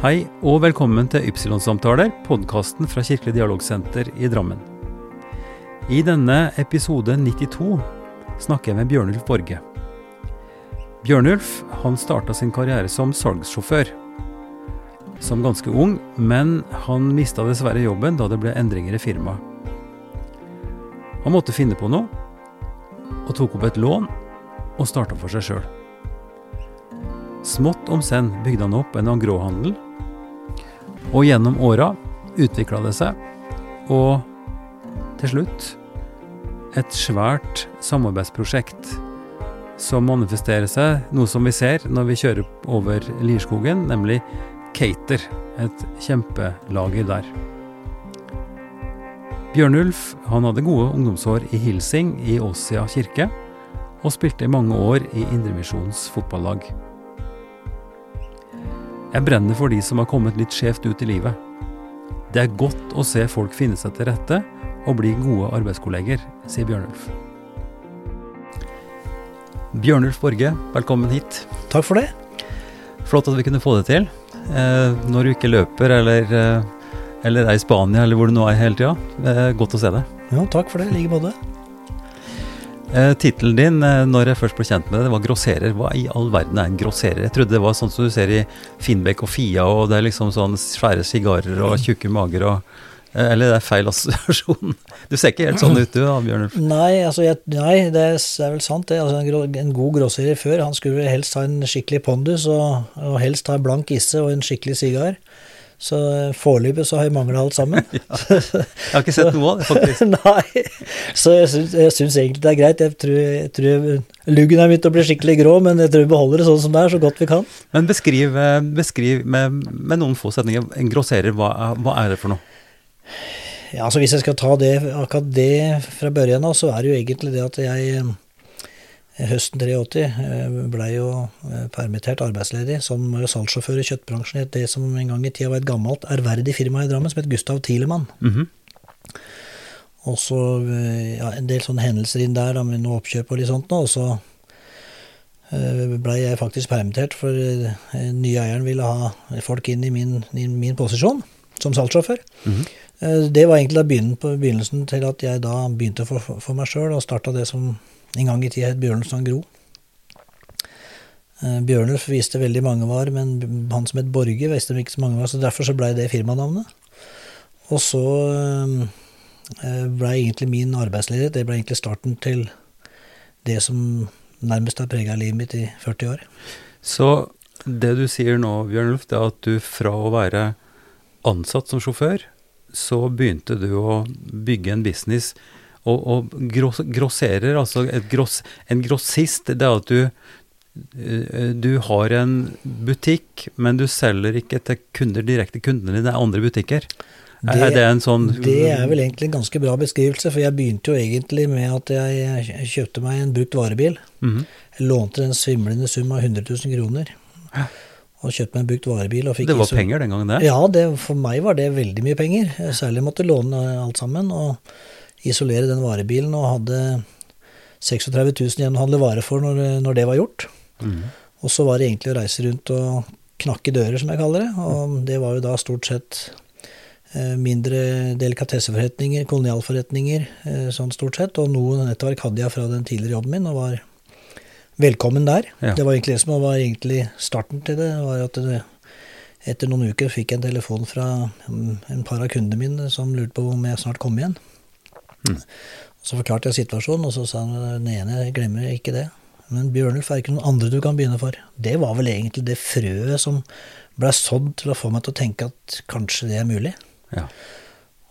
Hei og velkommen til Ypsilon-samtaler, podkasten fra Kirkelig dialogsenter i Drammen. I denne episode 92 snakker jeg med Bjørnulf Borge. Bjørnulf han starta sin karriere som salgssjåfør. Som ganske ung, men han mista dessverre jobben da det ble endringer i firmaet. Han måtte finne på noe, og tok opp et lån og starta for seg sjøl. Smått om senn bygde han opp en angråhandel, og gjennom åra utvikla det seg, og til slutt et svært samarbeidsprosjekt som manifesterer seg, noe som vi ser når vi kjører over Lierskogen, nemlig Cater, et kjempelager der. Bjørnulf han hadde gode ungdomsår i Hilsing i Åsia kirke, og spilte i mange år i Indremisjonens fotballag. Jeg brenner for de som har kommet litt skjevt ut i livet. Det er godt å se folk finne seg til rette og bli gode arbeidskolleger, sier Bjørnulf. Bjørnulf Borge, velkommen hit. Takk for det. Flott at vi kunne få det til. Eh, når du ikke løper eller, eh, eller er i Spania eller hvor du nå er hele tida. Eh, godt å se deg. Ja, takk for det. I like måte. Eh, Tittelen din eh, når jeg først ble kjent med det, det var grosserer. Hva i all verden er en grosserer? Jeg trodde det var sånn som du ser i Finnbekk og Fia, og det er liksom sånn svære sigarer og tjukke mager og eh, Eller det er feil assosiasjon. Du ser ikke helt sånn ut du Bjørnulf. Nei, altså, jeg, nei, det er vel sant, det. Altså, en, en god grosserer før, han skulle helst ha en skikkelig pondus, og, og helst ha en blank isse og en skikkelig sigar. Så eh, foreløpig så har jeg mangla alt sammen. Ja. Jeg har ikke sett noe av det, faktisk. Nei, så jeg syns, egentlig det er greit. Jeg tror, jeg tror luggen er begynt å bli skikkelig grå, men jeg tror vi beholder det sånn som det er, så godt vi kan. Men beskriv, eh, beskriv med, med noen få setninger. En grosserer, hva, hva er det for noe? Ja, altså Hvis jeg skal ta det, akkurat det fra børjen av, så er det jo egentlig det at jeg høsten 83 eh, blei jo eh, permittert arbeidsledig som salgssjåfør i kjøttbransjen i det som en gang i tida var et gammelt, ærverdig firma i Drammen som het Gustav Thielemann. -hmm. Og så eh, ja, en del sånne hendelser inn der da, med noe oppkjøp og litt sånt og så blei jeg faktisk permittert, for den nye eieren ville ha folk inn i min, i min posisjon som salgssjåfør. Mm -hmm. Det var egentlig da begynnelsen til at jeg da begynte for, for meg sjøl og starta det som en gang i tida het Bjørnson Gro. Eh, Bjørnulf viste veldig mange var, men han som het Borge, viste ikke så mange var, så derfor så blei det firmanavnet. Og så eh, blei egentlig min arbeidsledighet det ble egentlig starten til det som nærmest har prega livet mitt i 40 år. Så det du sier nå, Bjørnulf, det er at du fra å være ansatt som sjåfør, så begynte du å bygge en business. Og, og gros, grosserer, altså gross, en grossist, det er at du eh, du har en butikk, men du selger ikke til kunder direkte kundene dine, det er andre butikker. er, er det en sånn Det er vel egentlig en ganske bra beskrivelse, for jeg begynte jo egentlig med at jeg kjøpte meg en brukt varebil. Mhm. Jeg lånte en svimlende sum av 100 000 kroner. Og kjøpte meg en brukt varebil. Det var iso- penger den gangen, det? Ja, det, for meg var det veldig mye penger. Særlig måtte låne alt sammen og isolere den varebilen. Og hadde 36 000 igjen å handle varer for når, når det var gjort. Mm. Og så var det egentlig å reise rundt og knakke dører, som jeg kaller det. Og det var jo da stort sett eh, mindre delikatesseforretninger, kolonialforretninger, eh, sånn stort sett. Og noe nettverk hadde jeg fra den tidligere jobben min, og var velkommen der. Ja. Det var egentlig det som var egentlig starten til det. var at det, Etter noen uker fikk jeg en telefon fra en par av kundene mine som lurte på om jeg snart kom igjen. Mm. Så forklarte jeg situasjonen, og så sa han den ene jeg glemmer ikke det. Men Bjørnulf er ikke noen andre du kan begynne for. Det var vel egentlig det frøet som ble sådd til å få meg til å tenke at kanskje det er mulig. Ja.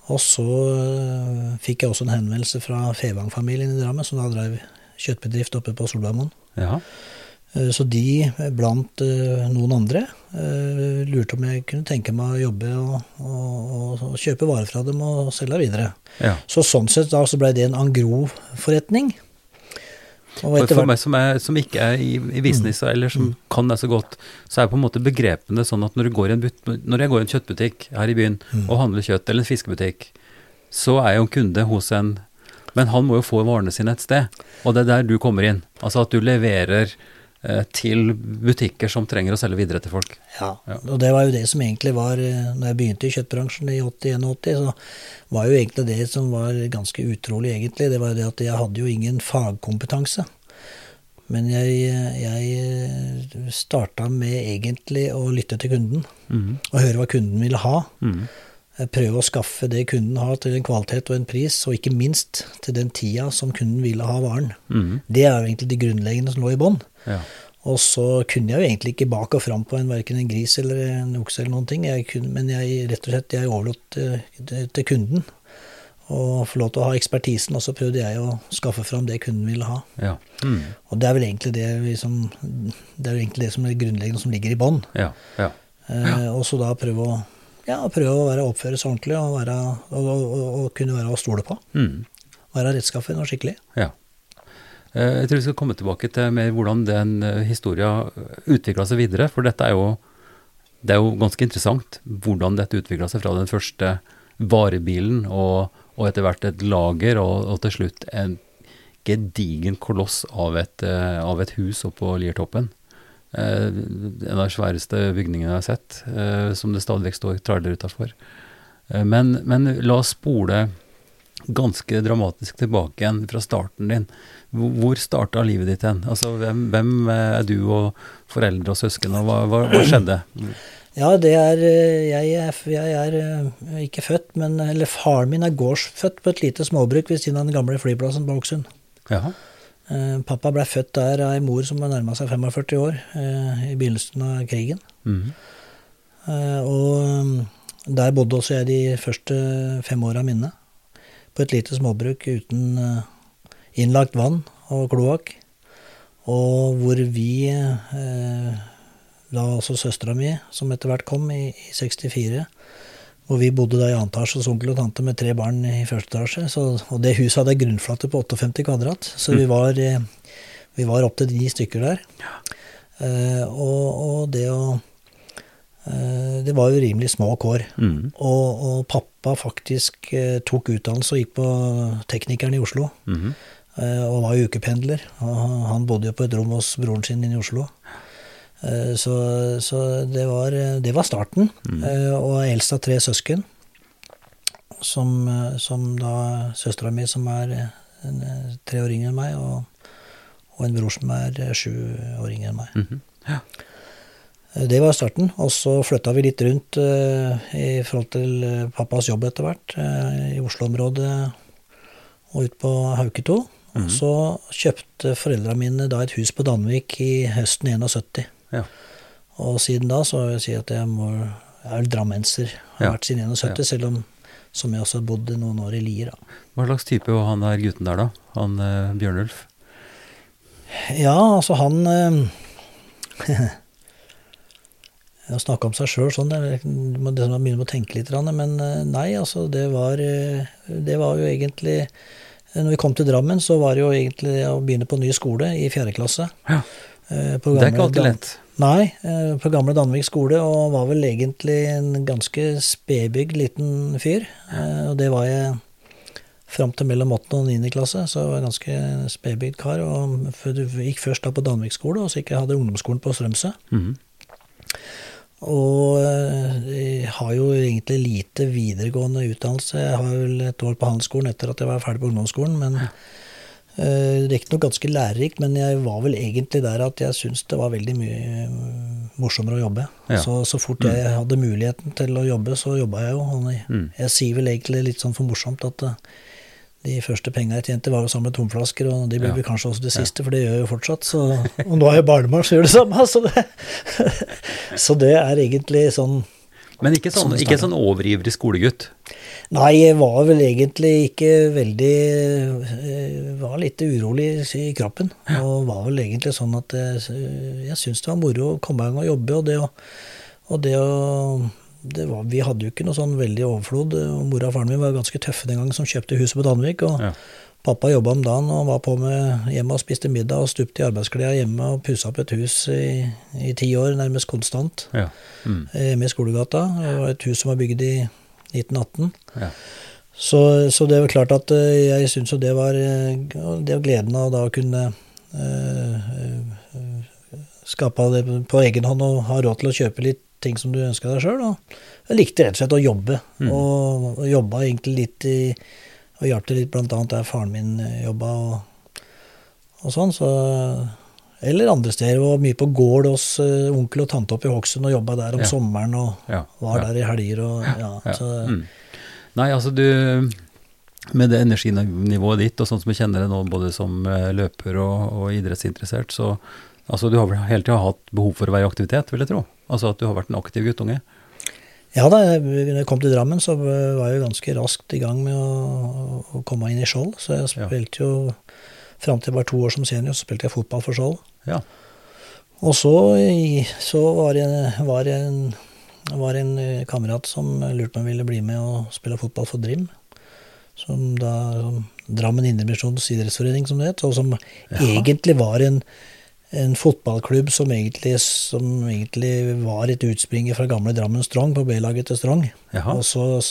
Og så øh, fikk jeg også en henvendelse fra Fevang-familien i Drammen, som da drev kjøttbedrift oppe på Solbergmoen. ja. Eh, Så de, eh, blant eh, noen andre, lurte om jeg kunne tenke meg å jobbe og, og, og kjøpe varer fra dem og selge videre. ja. Så sånn sett da så ble det en engro-forretning. For, for meg som, er, som ikke er i, i business, eller som kan det så godt, så er på en måte begrepene sånn at når, du går but, når jeg går i en kjøttbutikk her i byen og handler kjøtt, eller en fiskebutikk, så er jeg jo en kunde hos en Men han må jo få varene sine et sted, og det er der du kommer inn. Altså at du leverer til butikker som trenger å selge videre til folk. Ja, Ja. og det var jo det som egentlig var eh, Når jeg begynte i kjøttbransjen i 81-80, så var jo egentlig det som var ganske utrolig, egentlig, det var jo det at jeg hadde jo ingen fagkompetanse. Men jeg, jeg starta med egentlig å lytte til kunden, mm. og høre hva kunden ville ha. Mm. Prøve å skaffe det kunden har til en kvalitet og en pris, og ikke minst til den tida som kunden ville ha varen. Mm. Det er jo egentlig de grunnleggende som lå i bånn. Ja. Og så kunne jeg jo egentlig ikke bak og fram på en, verken en gris eller en okse eller noen ting, jeg kunne, men jeg rett og slett jeg overlot til, til- til kunden. å få lov til å ha ekspertisen, og så prøvde jeg å skaffe fram det kunden ville ha. Ja. Mm. Og det er vel egentlig det, vi som, det er egentlig det som er grunnleggende som ligger i bånn. Ja. Ja. Eh, og så da prøve å, ja, prøve å være oppføre seg ordentlig og, være, og, og, og, og kunne være å stole på. Mm. Være rettskaffen og skikkelig. Ja. Eh, Jeg tror vi skal komme tilbake til mer hvordan den historien historia utvikla seg videre, for dette er jo det er jo ganske interessant hvordan dette utvikla seg fra den første varebilen og, og etter hvert et lager, og, og til slutt en gedigen koloss av et, eh, av et hus oppå Liertoppen. Eh, en av de sværeste bygningene jeg har sett, eh, som det stadig vekk står trailere utafor. Eh, men, men la oss spole ganske dramatisk tilbake igjen fra starten din. Hvor- starta livet ditt hen? Altså, hvem, hvem er du og foreldre og søsken, og hva, hva, hva skjedde? Ja, det er eh, Jeg er, jeg er eh, ikke født, men Eller faren min er gårdsfødt på et lite småbruk ved siden av den gamle flyplassen på Hokksund. Ja. Eh, Pappa ble født der av ei mor som nærma seg 45 år, eh, i begynnelsen av krigen. Mm. Eh, Og mm, der bodde også jeg de første fem åra mine. På et lite småbruk uten eh, innlagt vann og kloakk. Og hvor vi, eh, da også søstera mi, som etter hvert kom i, i 64, hvor vi bodde da i annen etasje hos onkel og tante med tre barn i første etasje. Så, og det huset hadde grunnflate på 58 kvadrat, så vi var, eh, vi var opptil ni stykker der. Eh, og, og det å uh, Det var jo rimelig små kår. Mm. Og, og pappa faktisk eh, tok utdannelse og gikk på Teknikeren i Oslo. Mhm. eh, og var ukependler. Og han- bodde jo på et rom hos broren sin inne i Oslo. Eh, så så det, var, det var starten. Eh, og eldst av tre søsken. Som, som da søstera mi, som er tre år yngre enn meg, og, og en bror som er sju år yngre enn meg. Mhm. Ja. Eh, Det var starten. Og så flytta vi litt rundt eh, i forhold til eh, pappas jobb etter hvert, i Oslo-området og ut på Hauketo. Og så kjøpte foreldra mine da et hus på Danvik i høsten 71. Ja. Og siden da så vil jeg si at jeg må, jeg er drammenser. Har Ja. vært siden 71, selv om som jeg også har bodd noen år i Lier. da. Hva slags type var han der gutten der, da? Han eh, Bjørnulf? Ja, altså han eh, Å snakke om seg sjøl sånn, det det må begynne å tenke litt, men eh, nei, altså det var, eh, det var jo egentlig eh, Når vi kom til Drammen, så var det jo egentlig å begynne på ny skole i fjerde klasse. Ja. Gamle, Det er ikke alltid lett. Nei, på gamle Danvik skole, og var vel egentlig en ganske spedbygd liten fyr. Og det var jeg fram til mellom 8. og 9. klasse, så jeg var en ganske spedbygd kar. Og gikk først da på Danvik skole, og så gikk jeg hadde ungdomsskolen på Strømsø. Mhm. Og eh, jeg har jo egentlig lite videregående utdannelse. Jeg har vel et år på handelsskolen etter at jeg var ferdig på ungdomsskolen, men uh, Riktignok ganske lærerikt, men jeg var vel egentlig der at jeg syntes det var veldig mye eh, morsommere å jobbe. Ja. Så, så fort jeg hadde muligheten til å jobbe, så jobba jeg jo. Jeg, Mm. jeg sier vel egentlig litt sånn for morsomt at eh, de første pengene jeg tjente, var å samle tomflasker, og de blir Ja. kanskje også det siste, for det gjør jeg jo fortsatt. Så, og nå har jeg barnebarn som gjør det samme, så det, så det er egentlig sånn Men ikke sånn, Som ikke sånn overivrig skolegutt. Nei, jeg var vel egentlig ikke veldig eh, Var litt urolig i kroppen. Og var vel egentlig sånn at jeg, jeg syntes det var moro å komme i gang og jobbe. Og det å, og det å var, Vi hadde jo ikke noe sånn veldig overflod. og Mora og faren min var ganske tøffe den gangen som kjøpte huset på Danvik. og Ja. Pappa jobba om dagen og var på med hjemme og spiste middag og stupte i arbeidsklærne hjemme og pussa opp et hus i, i ti år, nærmest konstant, Ja. Mm. hjemme i Skolegata. Det var et hus som var bygd i 1918. Ja. Så, så det var klart at eh, jeg syns jo det var eh, Det var gleden av da å kunne øh, eh, skapa det på egen hånd og ha råd til å kjøpe litt ting som du ønska deg sjøl. Jeg likte rett og slett å jobbe, Mm. og, og jobba egentlig litt i Og hjalp til litt blant annet der faren min eh, jobba og, og sånn. Så, eller andre steder. Var mye på gård hos uh, onkel og tante oppe i Hokksund og jobba der om Ja. sommeren og Ja. var ja. der i helger og ja. Så, Mm. Nei, altså du Med det energinivået ditt, og sånn som jeg kjenner det nå, både som eh, løper og, og idrettsinteressert, så altså du har vel hele tida hatt behov for å være i aktivitet, vil jeg tro? Altså at du har vært en aktiv guttunge? Ja da, jeg- jeg kom til Drammen, så var jeg jo ganske raskt i gang med å, å komme inn i Skjold. Så jeg Ja. spilte jo Fram til jeg var to år som senior, så spilte jeg fotball for Skjold. Ja. Og så, så var det var en, var en eh, kamerat som lurte på om han ville bli med og spille fotball for Drim. Som da som Drammen Indremisjons idrettsforening, som det het. Og som egentlig var en, en fotballklubb som egentlig, som egentlig var et utspringer fra gamle Drammen Strong, på B-laget til Strong. Jaha. Og så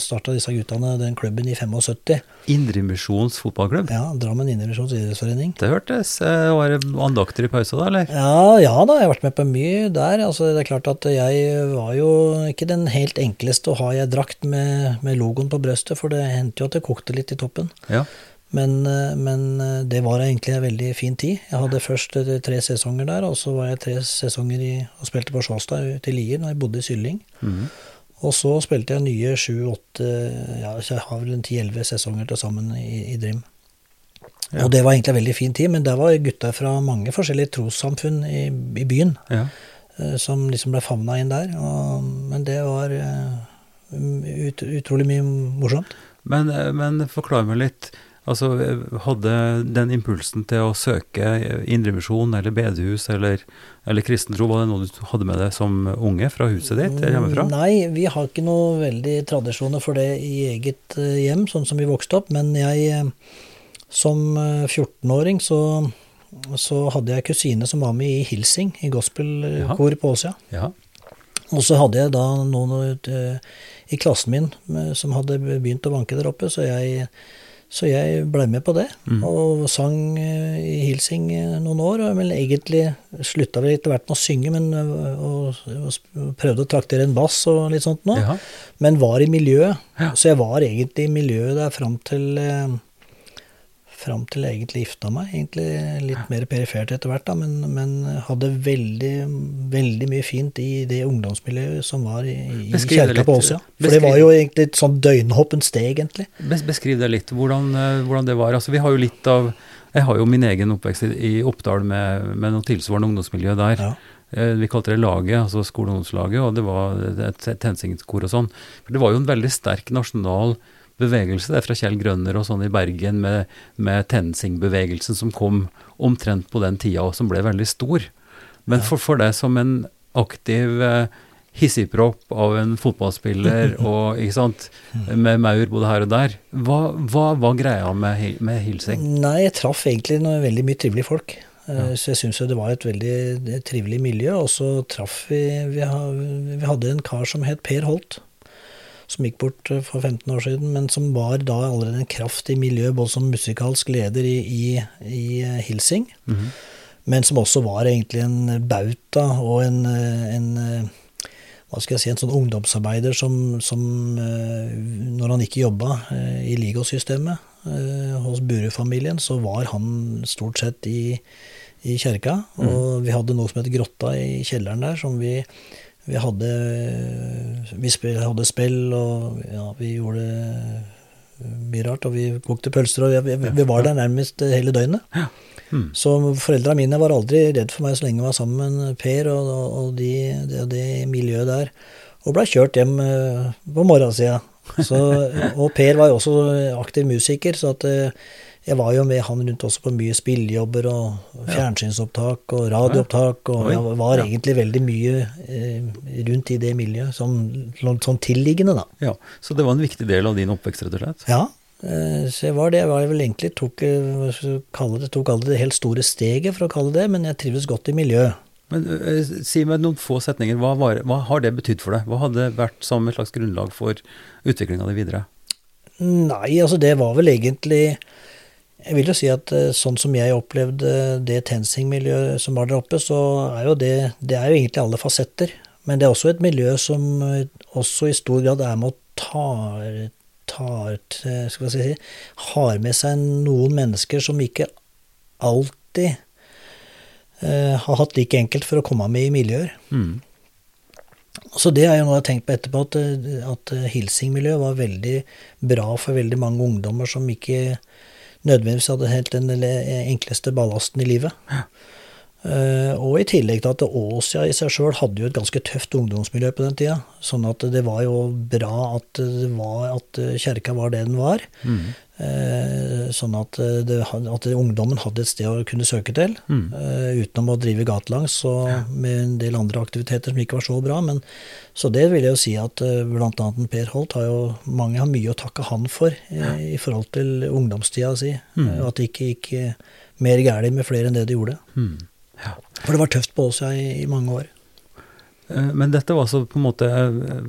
starta disse guttene den klubben i 75. Indremisjons fotballklubb? Ja, Drammen Indremisjons idrettsforening. Det hørtes eh, Var det andakter i pausa da, eller? Ja, ja da, jeg har vært med på mye der. Altså, det er klart at jeg var jo ikke den helt enkleste å ha i ei drakt med, med logoen på brøstet, for det hendte jo at det kokte litt i toppen. Ja. Men, eh, men eh, det var egentlig en veldig fin tid. Jeg hadde først eh, tre sesonger der, og så var jeg tre sesonger i, og spilte på Sjåstad i Lier når jeg bodde i Sylling. Mm. Og så spilte jeg nye sju-åtte, ja, jeg har vel en ti-elleve sesonger til sammen i, i Dream. Ja. Og det var egentlig en veldig fin tid, men der var gutta fra mange forskjellige trossamfunn i, i byen ja. som liksom ble favna inn der. Og, men det var ut, utrolig mye morsomt. Men, men forklar meg litt. Altså, eh, Hadde den impulsen til å søke eh, indremisjon eller bedehus eller, eller kristentro, var det noe du hadde med deg som unge fra huset ditt eller hjemmefra? Nei, vi har ikke noe veldig tradisjoner for det i eget eh, hjem, sånn som vi vokste opp. Men jeg, eh, som eh, 14-åring, så, så hadde jeg kusine som var med i Hilsing, i gospelkor på Åsia. Ja. Og så hadde jeg da noen eh, i klassen min eh, som hadde begynt å vanke der oppe, så jeg, så jeg ble med på det. Mm. Og sang eh, i Hilsing eh, noen år. Men egentlig slutta vel etter hvert med å synge, men eh, og, og prøvde å traktere en bass og litt sånt nå. ja. Men var i miljøet. Ja. Så jeg var egentlig i miljøet der fram til Fram til jeg egentlig gifta meg. Egentlig litt mer perifert etter hvert, da, men, men hadde veldig, veldig mye fint i det ungdomsmiljøet som var i, i kjerka på. Åsia. For Beskriv- det var jo egentlig et sånn døgnhoppent steg, egentlig. Beskriv det litt, hvordan, eh, hvordan det var. Altså, vi har jo litt av Jeg har jo min egen oppvekst i, Oppdal med, med noe tilsvarende ungdomsmiljø der. Ja. Eh, Vi kalte det laget, altså skole- og ungdomslaget, og det var et TenSing-kor og sånn. For det var jo en veldig sterk nasjonal bevegelse er fra Kjell Grønner og sånn i Bergen med, med TenSing-bevegelsen som kom omtrent på den tida, og som ble veldig stor. Men for, for deg som en aktiv eh, hissigpropp av en fotballspiller og ikke sant, med maur både her og der, hva, hva var greia med, med hilsing? Nei, jeg traff egentlig noe veldig mye trivelige folk. Eh, Ja. Så jeg syns jo det var et veldig trivelig miljø. Og så traff vi vi, vi hadde en kar som het Per Holt. Som gikk bort eh, for 15 år siden, men som var da allerede en kraft i miljøet, både som musikalsk leder i, i, i Hilsing, Hilsing, -hmm. men som også var egentlig en bauta og en, eh, en eh, hva skal jeg si, en sånn ungdomsarbeider som, som eh, når han ikke jobba eh, i Ligo-systemet eh, hos Buru-familien, så var han stort sett i, i kjerka. Og vi hadde noe som het Grotta i kjelleren der, som vi, vi hadde Vi hadde spill, og ja, vi gjorde mye rart. Og vi kokte pølser, og vi, vi, vi var der nærmest hele døgnet. Mm. Så foreldra mine var aldri redd for meg så lenge jeg var sammen med Per og, og, og de, det, det miljøet der. Og blei kjørt hjem eh, på morgensida. Så, og Per var jo også aktiv musiker, så at eh, jeg var jo med han rundt også på mye spillejobber og fjernsynsopptak og radioopptak, og jeg var egentlig veldig mye eh, rundt i det miljøet, som sånn tilliggende, da. Ja, Så det var en viktig del av din oppvekst, rett og slett? Ja, eh, så jeg var det. Jeg var vel egentlig tok, eh, det, tok aldri det helt store steget, for å kalle det, men jeg trives godt i miljøet. Men Si meg noen få setninger. Hva, var, hva har det betydd for deg? Hva hadde vært som et slags grunnlag for utviklinga di videre? Nei, altså det var vel egentlig Jeg vil jo si at eh, sånn som jeg opplevde det TenSing-miljøet som var der oppe, så er jo det Det er jo egentlig alle fasetter. Men det er også et miljø som eh, også i stor grad er med å ta, ta skal jeg si, Har med seg noen mennesker som ikke alltid eh, har hatt like enkelt for å komme med i miljøer. Mm. Så det er jo noe jeg har tenkt på etterpå, at, at hilsingmiljøet var veldig bra for veldig mange ungdommer som ikke nødvendigvis hadde helt den enkleste ballasten i livet. Uh, og i tillegg til at Åsia i seg sjøl hadde jo et ganske tøft ungdomsmiljø på den tida. Sånn at det var jo bra at, det var, at kjerka var det den var. Mm. Uh, sånn at, det, at, ungdommen hadde et sted å kunne søke til, mm. uh, utenom å drive gatelangs og ja. med en del andre aktiviteter som ikke var så bra. Men, så det vil jeg jo si at bl.a. Per Holt har jo mange har mye å takke han for ja. i, i, forhold til ungdomstida si. Mm. at det ikke gikk mer galt med flere enn det det gjorde. Mm. Ja. For det var tøft på oss i, i mange år. Eh, men dette var altså på en måte eh,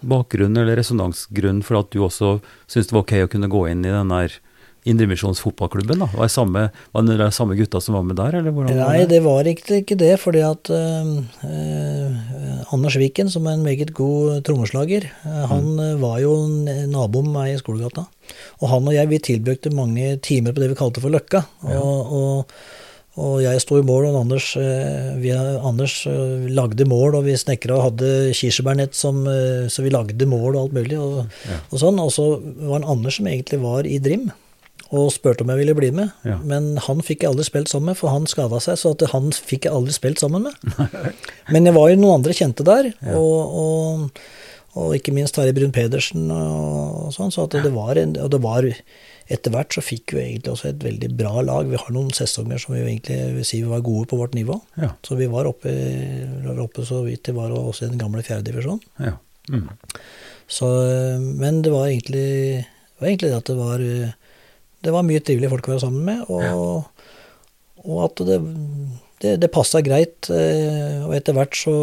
bakgrunnen eller resonansgrunnen for at du også syntes det var ok å kunne gå inn i den der Indremisjons fotballklubben? da? Var det, samme, var det samme gutta som var med der? eller hvordan Nei, det? var ikke, ikke det. fordi at uh, uh, Anders Viken, som er en meget god trommeslager, uh, han mm. var jo nabo med meg i skolegata. Og han og jeg vi tilbrukte mange timer på det vi kalte for Løkka. Ja. og og jeg sto i mål, og Anders, eh, vi, Anders eh, lagde mål, og vi snekra og hadde kirsebærnett, som, eh, så vi lagde mål og alt mulig. Og, ja. og sånn. Og så var det Anders som egentlig var i Drim, og spurte om jeg ville bli med. Ja. Men han fikk jeg aldri spilt sammen med, for han skada seg, så han fikk jeg aldri spilt sammen med. Men jeg var jo noen andre kjente der, ja. og, og, og, ikke minst Terje Brun Pedersen og, sånn, så det var, en, og det var etter hvert så fikk vi egentlig også et veldig bra lag. Vi har noen sesonger som vi egentlig vil si vi var gode på vårt nivå. Ja. Så vi var oppe, var oppe så vidt det var også i den gamle fjerdedivisjonen. Ja. Mm. men det var egentlig, det var egentlig at det var Det var mye trivelige folk å være sammen med, og, ja. og at det, det, det passa greit. Eh, og etter hvert så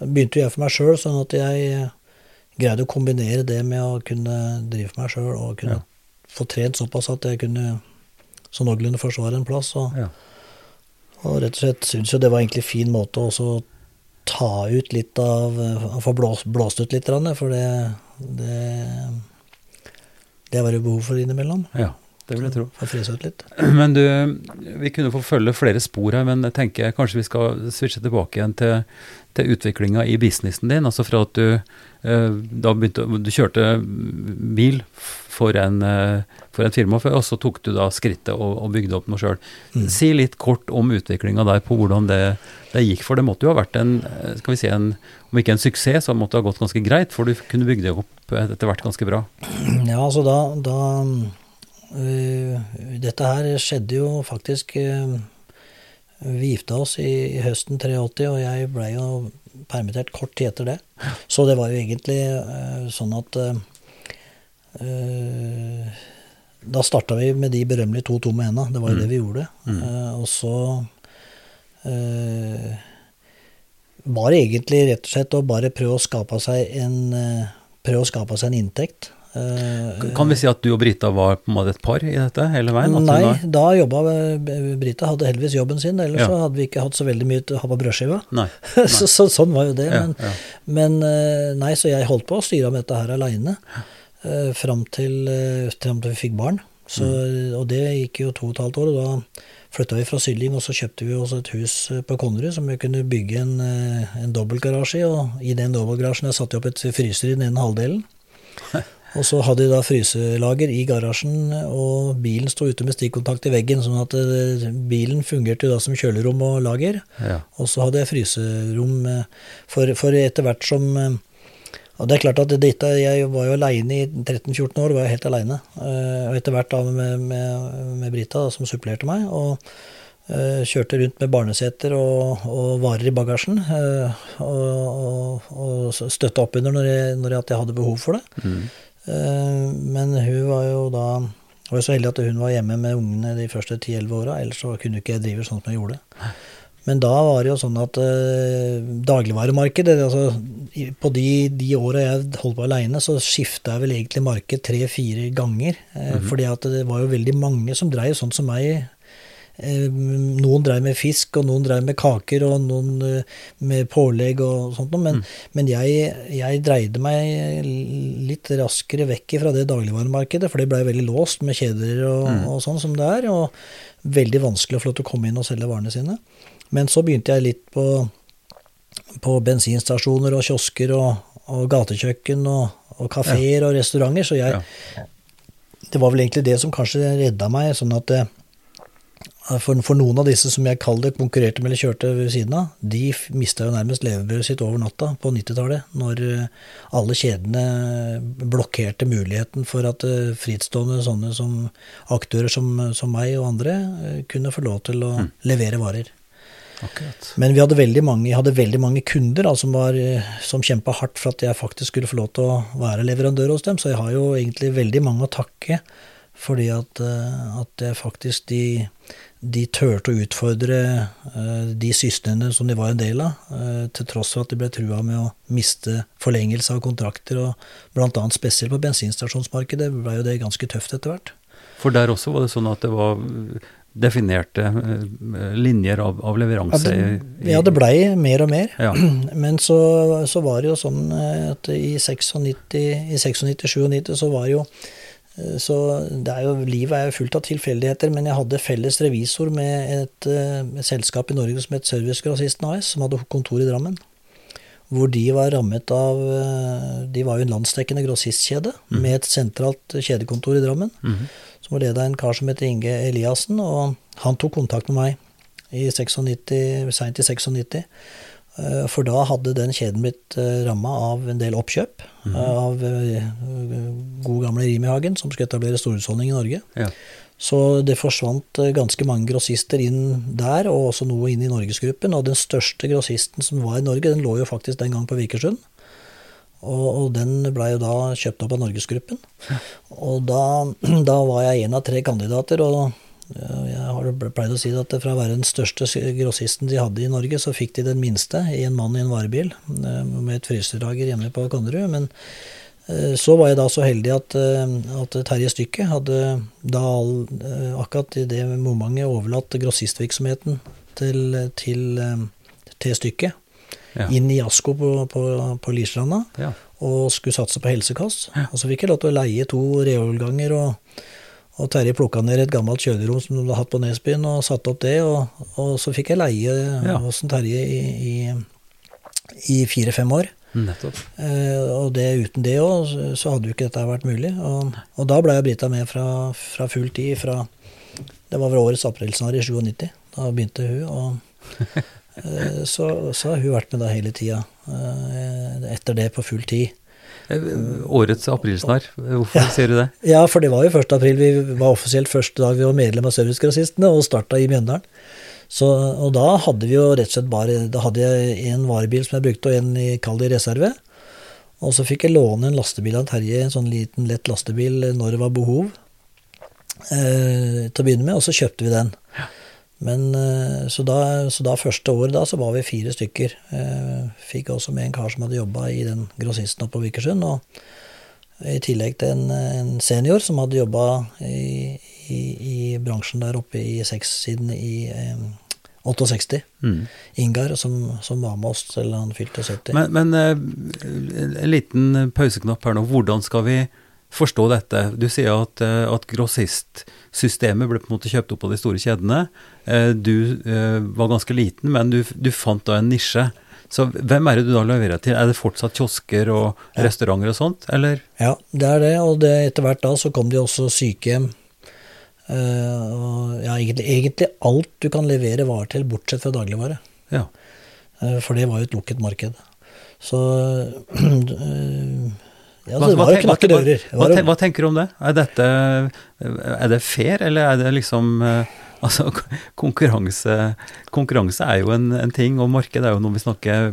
begynte jeg for meg sjøl, sånn at jeg greide å kombinere det med å kunne drive for meg sjøl og kunne ja få trent såpass at jeg kunne så noenlunde forsvare en plass. Og, ja. og rett og slett syns jo det var egentlig fin måte å ta ut litt av få blåst, blåst ut litt, for det, det, det var det behov for innimellom. Ja. Det vil jeg tro. For litt. Men du, vi kunne få følge flere spor her, men jeg tenker kanskje vi skal switche tilbake igjen til, til utviklinga i businessen din. Altså fra at du eh, da begynte Du kjørte bil for en, eh, for en firma, og så tok du da skrittet og, og bygde opp noe sjøl. Mm. Si litt kort om utviklinga der, på hvordan det, det, gikk. For det måtte jo ha vært en, eh, skal vi si en, om ikke en suksess, så måtte det ha gått ganske greit, for du kunne bygge det opp etter hvert ganske bra. Ja, altså da, da Dette her skjedde jo faktisk uh, Vi gifta oss i, høsten 83, og jeg blei jo permittert kort tid etter det. Så det var jo egentlig uh, sånn at Eh, da starta vi med de berømmelige to tomme henda. Det var jo mm. det vi gjorde. Mm. Og så var det egentlig rett og slett å bare prøve å skape seg en, prøve å skape seg en inntekt. Kan vi si at du og Brita var på en måte et par i dette hele veien? Nei, var... da jobba Brita hadde heldigvis jobben sin, ellers ja. så hadde vi ikke hatt så veldig mye til å ha på brødskiva. Nei. Nei. så, så, sånn var jo det. Ja, men, ja. men, nei, så jeg holdt på å styre med dette her aleine. Eh, fram, til, eh, til vi fikk barn. Så, mm. Og det gikk jo to og et halvt år. og Da flytta vi fra Sylling, og så kjøpte vi oss et hus eh, på Konnerud som vi kunne bygge en, eh, en dobbeltgarasje i. Og i den dobbeltgarasjen satte vi opp et fryser i den ene halvdelen. Og så hadde de da fryselager i garasjen, og bilen sto ute med stikkontakt i veggen, sånn at bilen fungerte da som kjølerom og lager. Ja. Og så hadde jeg fryserom for, for etter hvert som og det er klart at dette, Jeg var jo aleine i 13-14 år, var jeg helt aleine. Eh, og etter hvert da med, med, med Brita, da, som supplerte meg. og Kjørte rundt med barneseter og, og varer i bagasjen. Og, og, og støtta opp under når jeg, når jeg, hadde behov for det. Mm. Uh, men hun var jo da var så heldig at hun var hjemme med ungene de første 10-11 åra, ellers så kunne ikke jeg drive sånn som jeg gjorde. Men da var det jo sånn at eh, dagligvaremarkedet altså, På de, de åra jeg holdt på aleine, så skifta jeg vel egentlig marked tre-fire ganger. Eh, Fordi at det var jo veldig mange som dreiv sånn som meg. Eh, Noen dreiv med fisk, og noen dreiv med kaker, og noen eh, med pålegg og sånt noe. Men, men jeg, jeg dreide meg litt raskere vekk fra det dagligvaremarkedet, for det blei veldig låst med kjeder og, og sånn som det er. Og veldig vanskelig å få lov til å komme inn og selge varene sine. Men så begynte jeg litt på, på bensinstasjoner og kiosker og, og gatekjøkken og, og kafeer og restauranter, så jeg Ja. Det var vel egentlig det som kanskje redda meg, sånn at det, for, for noen av disse som jeg kaller det konkurrerte med eller kjørte ved siden av, de mista jo nærmest levebrødet sitt over natta på 90-tallet, når eh, alle kjedene blokkerte muligheten for at eh, frittstående sånne som aktører som, som meg og andre eh, kunne få lov til å levere varer. Akkurat. Men vi hadde veldig mange, hadde veldig mange kunder da, som, var, eh, som kjempa hardt for at jeg faktisk skulle få lov til å være leverandør hos dem. Så jeg har jo egentlig veldig mange å takke fordi at, eh, at jeg faktisk de, de turte å utfordre eh, de systemene som de var en del av, eh, til tross for at de ble trua med å miste forlengelse av kontrakter. og Blant annet spesielt på bensinstasjonsmarkedet ble jo det ganske tøft etter hvert. For der også var det sånn at det var eh, definerte linjer av, av Ja, leveranse det, ja, det blei mer og mer. Ja. Men så, så var det jo sånn at i 96, i 96-97 så var det jo så det er jo, Livet er jo fullt av tilfeldigheter, men jeg hadde felles revisor med et, eh, et selskap i Norge som het Servicegrossisten AS, som hadde kontor i Drammen. Hvor de var rammet av eh, De var jo en landsdekkende grossistkjede med et sentralt kjedekontor i Drammen Mm. som var ledet av en kar som heter Inge Eliassen, og han tok kontakt med meg i 96, sent i 96. eh, For da hadde den kjeden blitt ramma av en del oppkjøp av eh, gode gamle Rimi-Hagen, som skulle etablere storhusholdning i Norge. Ja. Så det forsvant eh, ganske mange grossister inn der, og også noe inn i Norgesgruppen. Og den største grossisten som var i Norge, den lå jo faktisk den gang på Vikersund. Og, den blei jo da kjøpt opp av Norgesgruppen. Og da, da var jeg en av tre kandidater, og jeg har pleid å si at fra å være den største grossisten de hadde i Norge, så fikk de den minste i en mann i en varebil eh, med et fryselager hjemme på Konnerud. Men eh, så var jeg da så heldig at, eh, at Terje Stykke hadde da all- akkurat i det momentet overlatt grossistvirksomheten til, til, til Stykke. Ja. Inn i Asko på, på, på Lierstranda Ja. og skulle satse på helsekost. Og så fikk jeg lov til å leie to reolganger, og, og Terje plukka ned et gammelt kjølerom som de hadde hatt på Nesbyen, og satte opp det. Og, og så fikk jeg leie Ja. hos Terje i, i, i fire-fem år. Nettopp. Eh, og det, uten det òg, så, hadde jo ikke dette vært mulig. Og, og da ble jeg Brita med fra, fra full tid fra Det var vel årets aprilsnarr i 97. Da begynte hun. og eh, så, så har hun vært med da hele tida. eh, Etter det på full tid. Eh, Årets aprilsnarr, hvorfor sier du det? Ja, for det var jo 1. april. Vi var offisielt første dag vi var medlem av Servicegrassistene, og starta i Mjøndalen. Så, og da hadde vi jo rett og slett bare Da hadde jeg en varebil som jeg brukte, og en i kall det reserve. Og så fikk jeg låne en lastebil av Terje, en sånn liten, lett lastebil, når det var behov. Eh, til å begynne med, og så kjøpte vi den. Men eh, så, da, så da første året da, så var vi fire stykker. Eh, fikk også med en kar som hadde jobba i den grossisten oppe på Vikersund. Og i tillegg til en, en senior som hadde jobba i, i, i bransjen der oppe i seks, siden i eh, 68. Mm. Ingar, som, som var med oss til han fylte 70. Men, men eh, en liten pauseknapp her nå. Hvordan skal vi forstå dette? Du sier at, eh, at grossistsystemet ble på en måte kjøpt opp av de store kjedene. Eh, Du eh, var ganske liten, men du, du fant da en nisje. Så hvem er det du da leverer til? Er det fortsatt kiosker og restauranter og sånt, eller? Ja, det er det, og det, etter hvert da så kom det jo også sykehjem. Uh, og ja, egentlig, egentlig alt du kan levere varer til, bortsett fra dagligvare. Ja. Uh, for det var jo et lukket marked. Så eh, Ja, Hva- det var jo knakke dører. Hva, Hva, hva tenker du om det? Er dette Er det fair, eller er det liksom eh, Altså, konkurranse, konkurranse er jo en, en ting, og marked er jo noe vi snakker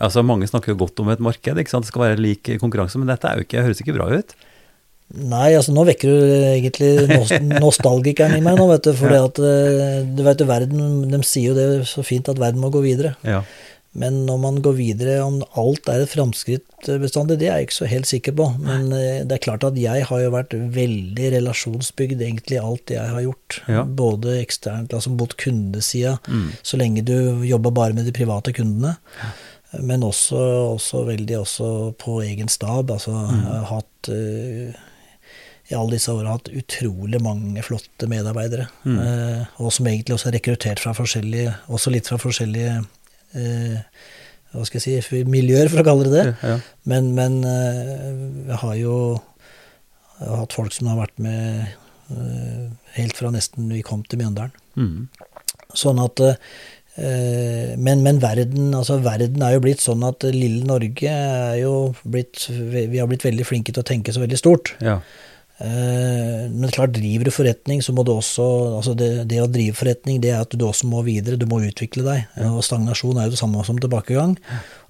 Altså, mange snakker jo godt om et marked, ikke sant. Det skal være lik konkurranse, men dette er jo ikke, høres ikke bra ut. Nei, altså nå vekker du egentlig nostalgikeren i meg nå, vet du. For at eh, du vet verden, de sier jo det så fint at verden må gå videre. Ja. Men når man går videre, om alt er et framskritt bestandig, det er jeg ikke så helt sikker på. Men eh, det er klart at jeg har jo vært veldig relasjonsbygd, egentlig alt jeg har gjort. Ja. Både eksternt, altså mot kundesida, så lenge du jobber bare med de private kundene. Men også, også veldig også på egen stab. Altså, jeg har hatt eh, i alle disse åra hatt utrolig mange flotte medarbeidere. Mm. og som egentlig også er rekruttert fra forskjellige, også litt fra forskjellige eh, hva skal jeg si, miljøer, for å kalle det det. Ja. Men, men eh, jeg har jo jeg har hatt folk som har vært med eh, helt fra nesten vi kom til Mjøndalen. Mm. Sånn at eh, men, men verden, altså verden er jo blitt sånn at lille Norge er jo blitt Vi har blitt veldig flinke til å tenke så veldig stort. Ja. Eh, Men klart, driver du forretning, så må du også altså det, det å drive forretning, det er at du også må videre, du må utvikle deg. Og stagnasjon er jo det samme som tilbakegang.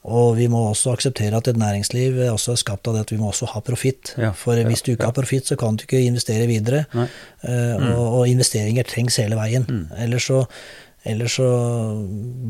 Og vi må også akseptere at et næringsliv er også er skapt av det at vi må også ha profitt. For hvis du ikke har profitt, så kan du ikke investere videre. Eh, og, og investeringer trengs hele veien. Ellers så Ellers så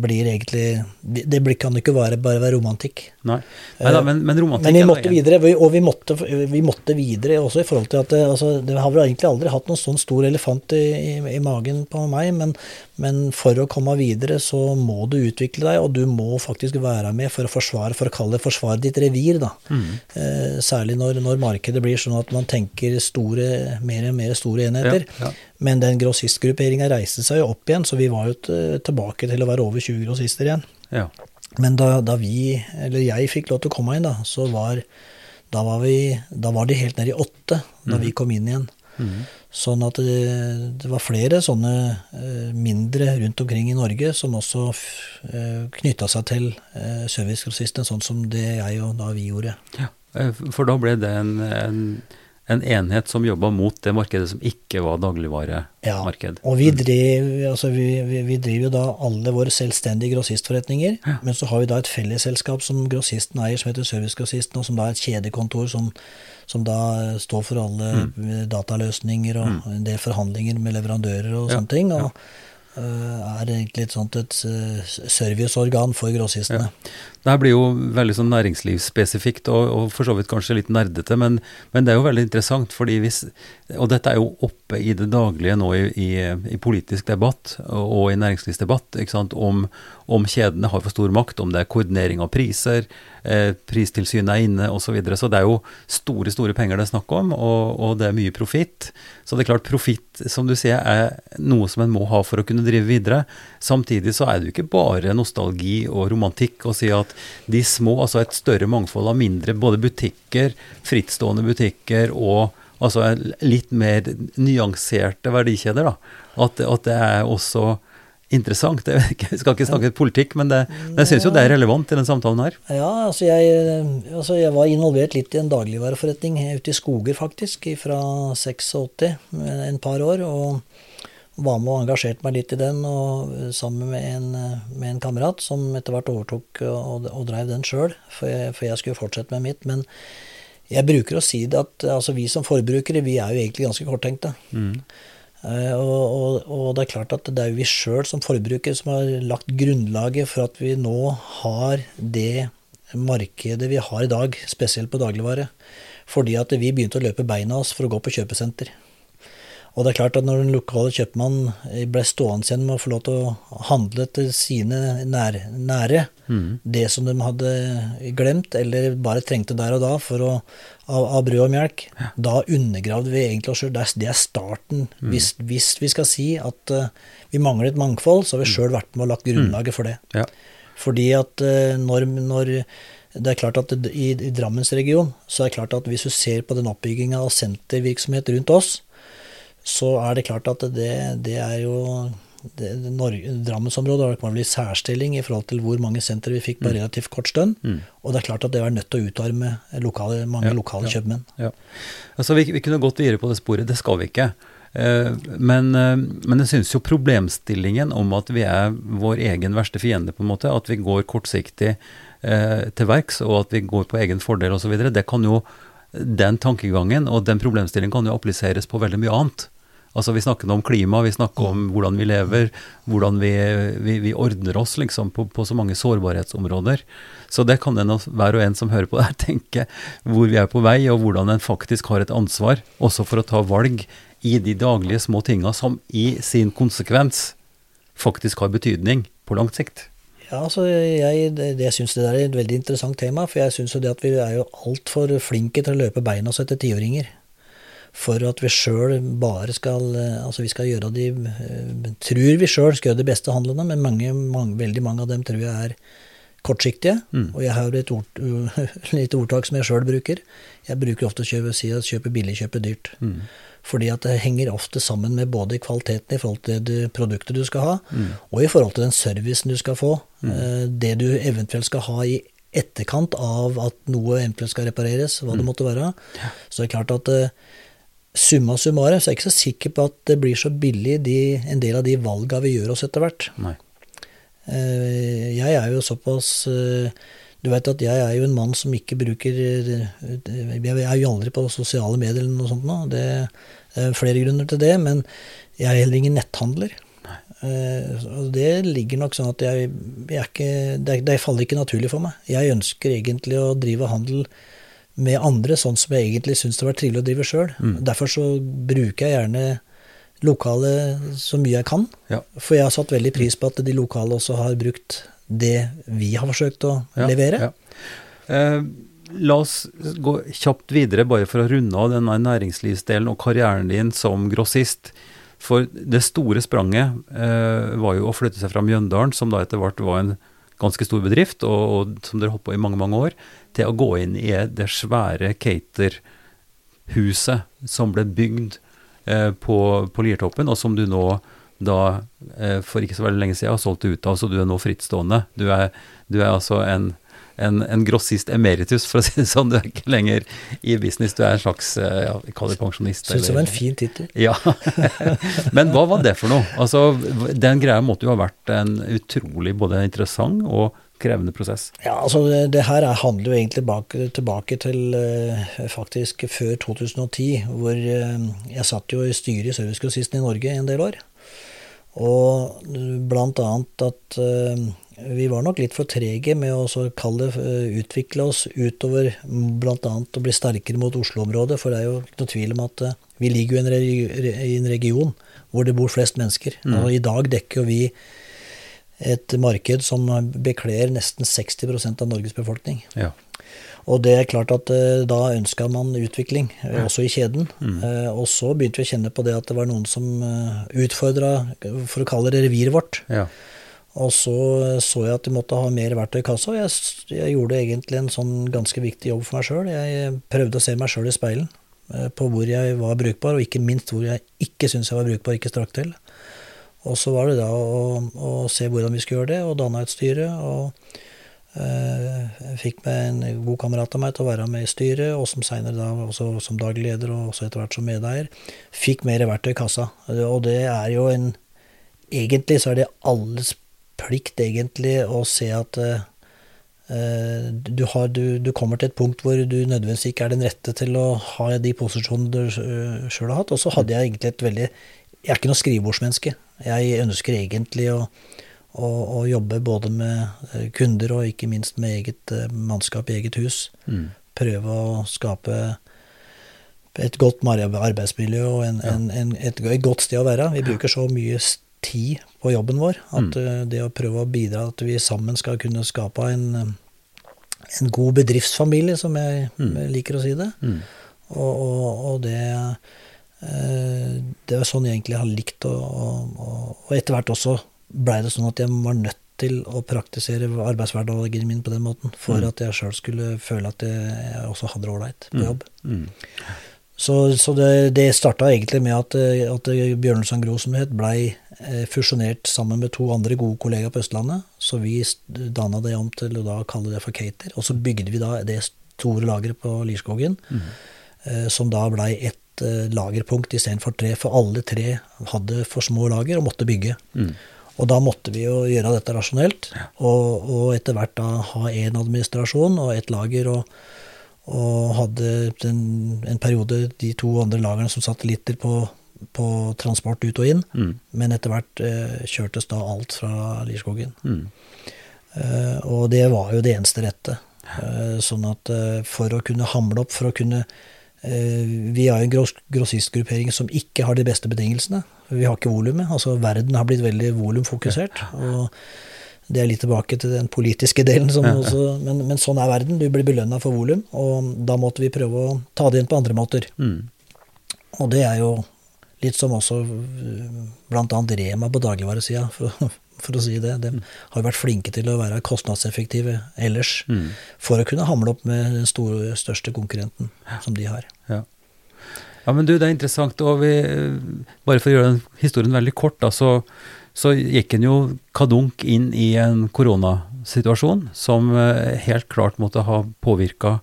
blir egentlig Det kan ikke være, bare være romantikk. Nei. Neida, men, men romantikk Men vi måtte videre, vi- og vi måtte, vi måtte videre også i forhold til at det, altså, det har vel egentlig aldri hatt noen sånn stor elefant i, i, i magen på meg, men, men for å komme videre så må du utvikle deg, og du må faktisk være med for å forsvare, for å kalle det forsvare ditt revir, da. Mm. Eh, særlig når, når markedet blir sånn at man tenker store, mer og mer store enheter. Ja, ja. Men den grossistgrupperinga reiste seg jo opp igjen, så vi var jo tilbake til å være over 20 grossister igjen. Ja. Men da, da vi, eller jeg fikk lov til å komme inn, da, så var, da var, vi, da var de helt nede i åtte da vi kom inn igjen. Sånn at det, det var flere sånne eh, mindre rundt omkring i Norge som også eh, knytta seg til eh, servicegrossistene, sånn som det jeg og da vi gjorde. Ja, eh, for da ble det en, en, en enhet som jobba mot det markedet som ikke var dagligvaremarked. Ja, Og vi driver, altså vi, vi, vi driver jo da alle våre selvstendige grossistforretninger, men så har vi da et fellesselskap som grossisten eier, som heter Servicegrossisten, og som da er et kjedekontor som, som da står for alle Mm. dataløsninger og en del forhandlinger med leverandører og Ja, sånne ting. og eh, er egentlig et sånt et eh, serviceorgan for grossistene. Det her blir jo veldig sånn næringslivsspesifikt og, og for så vidt kanskje litt nerdete, men, men det er jo veldig interessant, fordi hvis Og dette er jo oppe i det daglige nå i, i, i politisk debatt og, i næringslivsdebatt, ikke sant, om, om kjedene har for stor makt, om det er koordinering av priser, eh, pristilsynet er inne osv. Så, videre. så det er jo store, store penger det er snakk om, og, og det er mye profitt. Så det er klart, profitt, som du sier, er noe som en må ha for å kunne drive videre. Samtidig så er det jo ikke bare nostalgi og romantikk å si at de små, altså et større mangfold av mindre, både butikker, frittstående butikker og altså litt mer nyanserte verdikjeder, da. At, at det er også interessant. Jeg, skal ikke snakke politikk, men det, men jeg syns jo det er relevant i den samtalen her. Ja, altså jeg, altså jeg var involvert litt i en dagligvareforretning ute i Skoger, faktisk, fra 86, en par år. og var med og engasjerte meg litt i den, og sammen med en, med en kamerat som etter hvert overtok og, og drev den sjøl, for, for jeg skulle fortsette med mitt. Men jeg bruker å si det at altså, vi som forbrukere, vi er jo egentlig ganske korttenkte. Eh, og, og, og det er klart at det er jo vi sjøl som forbrukere som har lagt grunnlaget for at vi nå har det markedet vi har i dag, spesielt på dagligvare. Fordi at vi begynte å løpe beina oss for å gå på kjøpesenter. Og det er klart at når den lokale kjøpmannen ble stående igjen med å få lov til å handle til sine nær, nære, det som de hadde glemt eller bare trengte der og da for å, av, av brød og melk, da undergravde vi egentlig oss sjøl. Det, er- starten. Hvis, hvis vi skal si at uh, vi mangler et mangfold, så har vi sjøl vært med og lagt grunnlaget for det. Ja. Fordi at uh, når, når det er klart at i, i Drammensregionen så er det klart at hvis du ser på den oppbygginga av sentervirksomhet rundt oss, så er det klart at det, det er jo det, Norge, Drammensområdet har i særstilling i forhold til hvor mange sentre vi fikk på relativt kort stund. Og det er klart at det var nødt til å utarme lokale, mange Ja, lokale ja. kjøpmenn. Ja. Altså, vi, vi kunne gått videre på det sporet, det skal vi ikke. Eh, men, eh, men jeg syns jo problemstillingen om at vi er vår egen verste fiende, på en måte, at vi går kortsiktig eh, til verks, og at vi går på egen fordel osv., det kan jo den tankegangen og den problemstillingen kan jo appliseres på veldig mye annet. Altså Vi snakker om klima, vi snakker om hvordan vi lever, hvordan vi, vi, vi ordner oss liksom på, på, så mange sårbarhetsområder. Så det kan en, hver og en som hører på det her, tenke hvor vi er på vei, og hvordan en faktisk har et ansvar, også for å ta valg i de daglige små tinga som i sin konsekvens faktisk har betydning på langt sikt. Ja, altså jeg, det, jeg syns det er et veldig interessant tema. For jeg syns jo det at vi er jo altfor flinke til å løpe beina oss etter tiåringer. For at vi sjøl bare skal Altså vi skal gjøre de Tror vi sjøl skal gjøre de beste handlene, men mange, mange, veldig mange av dem tror jeg er kortsiktige. Mm. Og jeg har et ord, lite ordtak som jeg sjøl bruker. Jeg bruker ofte å kjøpe, si at kjøpe billig, kjøpe dyrt. Mm. Fordi at det henger ofte sammen med både kvaliteten i forhold til det produktet du skal ha, mm. og i forhold til den servicen du skal få. Mm. Eh, det du eventuelt skal ha i etterkant av at noe eventuelt skal repareres, hva det mm. måtte være. Ja. Så det er klart at eh, summa summarum så er jeg ikke så sikker på at det blir så billig de, en del av de valga vi gjør oss etter hvert. Eh, jeg er jo såpass du veit at jeg er jo en mann som ikke bruker Jeg er jo aldri på sosiale medier eller noe sånt nå. Det er flere grunner til det, men jeg er heller ingen netthandler. Eh, og det ligger nok sånn at jeg, jeg ikke, det, det, faller ikke naturlig for meg. Jeg ønsker egentlig å drive handel med andre, sånn som jeg egentlig syns det var trivelig å drive sjøl. Mm. Derfor så bruker jeg gjerne lokale så mye jeg kan. Ja. For jeg har satt veldig pris på at de lokale også har brukt det vi har forsøkt å ja, levere. Ja. Eh, la oss gå kjapt videre, bare for å runde av denne næringslivsdelen og karrieren din som grossist. For det store spranget eh, var jo å flytte seg fra Mjøndalen, som da etter hvert var en ganske stor bedrift, og, og, som dere holdt på i mange mange år, til å gå inn i det svære Cater-huset som ble bygd eh, på, på Liertoppen, og som du nå da eh, for ikke så veldig lenge siden har solgt ut av, så du er nå frittstående. Du er, du er altså en en, en, grossist emeritus, for å si det sånn. Du er ikke lenger i business, du er en slags eh, ja, kall det pensjonist. Syns det var en fin tittel. Ja. Men hva var det for noe? Altså, Den greia måtte jo ha vært en utrolig både interessant og krevende prosess. Ja, altså det, det her handler jo egentlig tilbake, tilbake til eh, faktisk før 2010, hvor eh, jeg satt jo i styret i Servicegrossisten i Norge en del år. Og blant annet at uh, vi var nok litt for trege med å kalle det eh, utvikle oss utover bl.a. å bli sterkere mot Oslo-området. For det er jo ikke noe tvil om at eh, vi ligger jo i en region hvor det bor flest mennesker. Mm. Og I dag dekker vi et marked som bekler nesten 60% av Norges befolkning. Ja. Og det er klart at uh, da ønska man utvikling, også i kjeden. Mm. Og så begynte vi å kjenne på det at det var noen som utfordra, for å kalle det reviret vårt. Ja. Og så så jeg at de måtte ha mer verktøy i kassa, jeg, jeg, gjorde egentlig en sånn ganske viktig jobb for meg sjøl. Jeg prøvde å se meg sjøl i speilen eh, på hvor jeg var brukbar, og ikke minst hvor jeg ikke syntes jeg var brukbar ikke strakk til. Og så var det da å, å, se hvordan vi skulle gjøre det, og danna et styre. og jeg fikk med en god kamerat av meg til å være med i styret, og som seinere da også som daglig leder og også etter hvert som medeier. Fikk mer verktøy i kassa. Og det er jo en Egentlig så er det alles plikt, egentlig, å se at uh, du, har, du, du, kommer til et punkt hvor du nødvendigvis ikke er den rette til å ha de posisjonene du uh, sjøl har hatt. Og så hadde jeg egentlig et veldig Jeg er ikke noe skrivebordsmenneske. Jeg ønsker egentlig å, å, å, jobbe både med kunder og ikke minst med eget mannskap i eget hus. Mm. Prøve å skape et godt arbeidsmiljø og en, ja. en, en, et, et, godt sted å være. Vi bruker så mye tid på jobben vår. At mm. Eh, det å prøve å bidra at vi sammen skal kunne skape en, eh, en god bedriftsfamilie, som jeg mm. liker å si det. Mm. Og, og, og, det eh, Det var sånn jeg egentlig har likt, og, og etter hvert også blei det sånn at jeg var nødt til å praktisere arbeidshverdagen min på den måten, for mm. at jeg sjøl skulle føle at jeg også hadde det ålreit på mm. jobb. Så, så, det, det starta egentlig med at, at Bjørnson Gro, som det het, blei Eh, fusjonert sammen med to andre gode kollegaer på Østlandet. Så vi danna det om til å kalle det for Cater. Og så bygde vi da det store lageret på Lierskogen, mm. som da blei ett eh, lagerpunkt istedenfor tre. For alle tre hadde for små lager og måtte bygge. Mm. Og da måtte vi jo gjøre dette rasjonelt, og, og etter hvert da ha én administrasjon og ett lager. og Og hadde en, en periode de to andre lagerne som satellitter på, på transport ut og inn. Mm. Men etter hvert eh, kjørtes da alt fra Lierskogen. Mm. Eh, og det var jo det eneste rette. Eh, sånn at eh, for å kunne hamle opp, for å kunne eh, Vi har jo en gross, grossistgruppering som ikke har de beste betingelsene. Vi har ikke volumet. Altså verden har blitt veldig volumfokusert. Og det er litt tilbake til den politiske delen, som også, men, men sånn er verden. Du blir belønna for volum, og da måtte vi prøve å ta det inn på andre måter. Mm. Og det er jo litt som også bl.a. Rema på dagligvaresida, for, for å si det. De har vært flinke til å være kostnadseffektive ellers, Mm. for å kunne hamle opp med den store, største konkurrenten som de har. Ja. ja, men du, det er interessant. Og vi, bare for å gjøre den historien veldig kort, da, så, så gikk en jo kadunk inn i en koronasituasjon som eh, helt klart måtte ha påvirka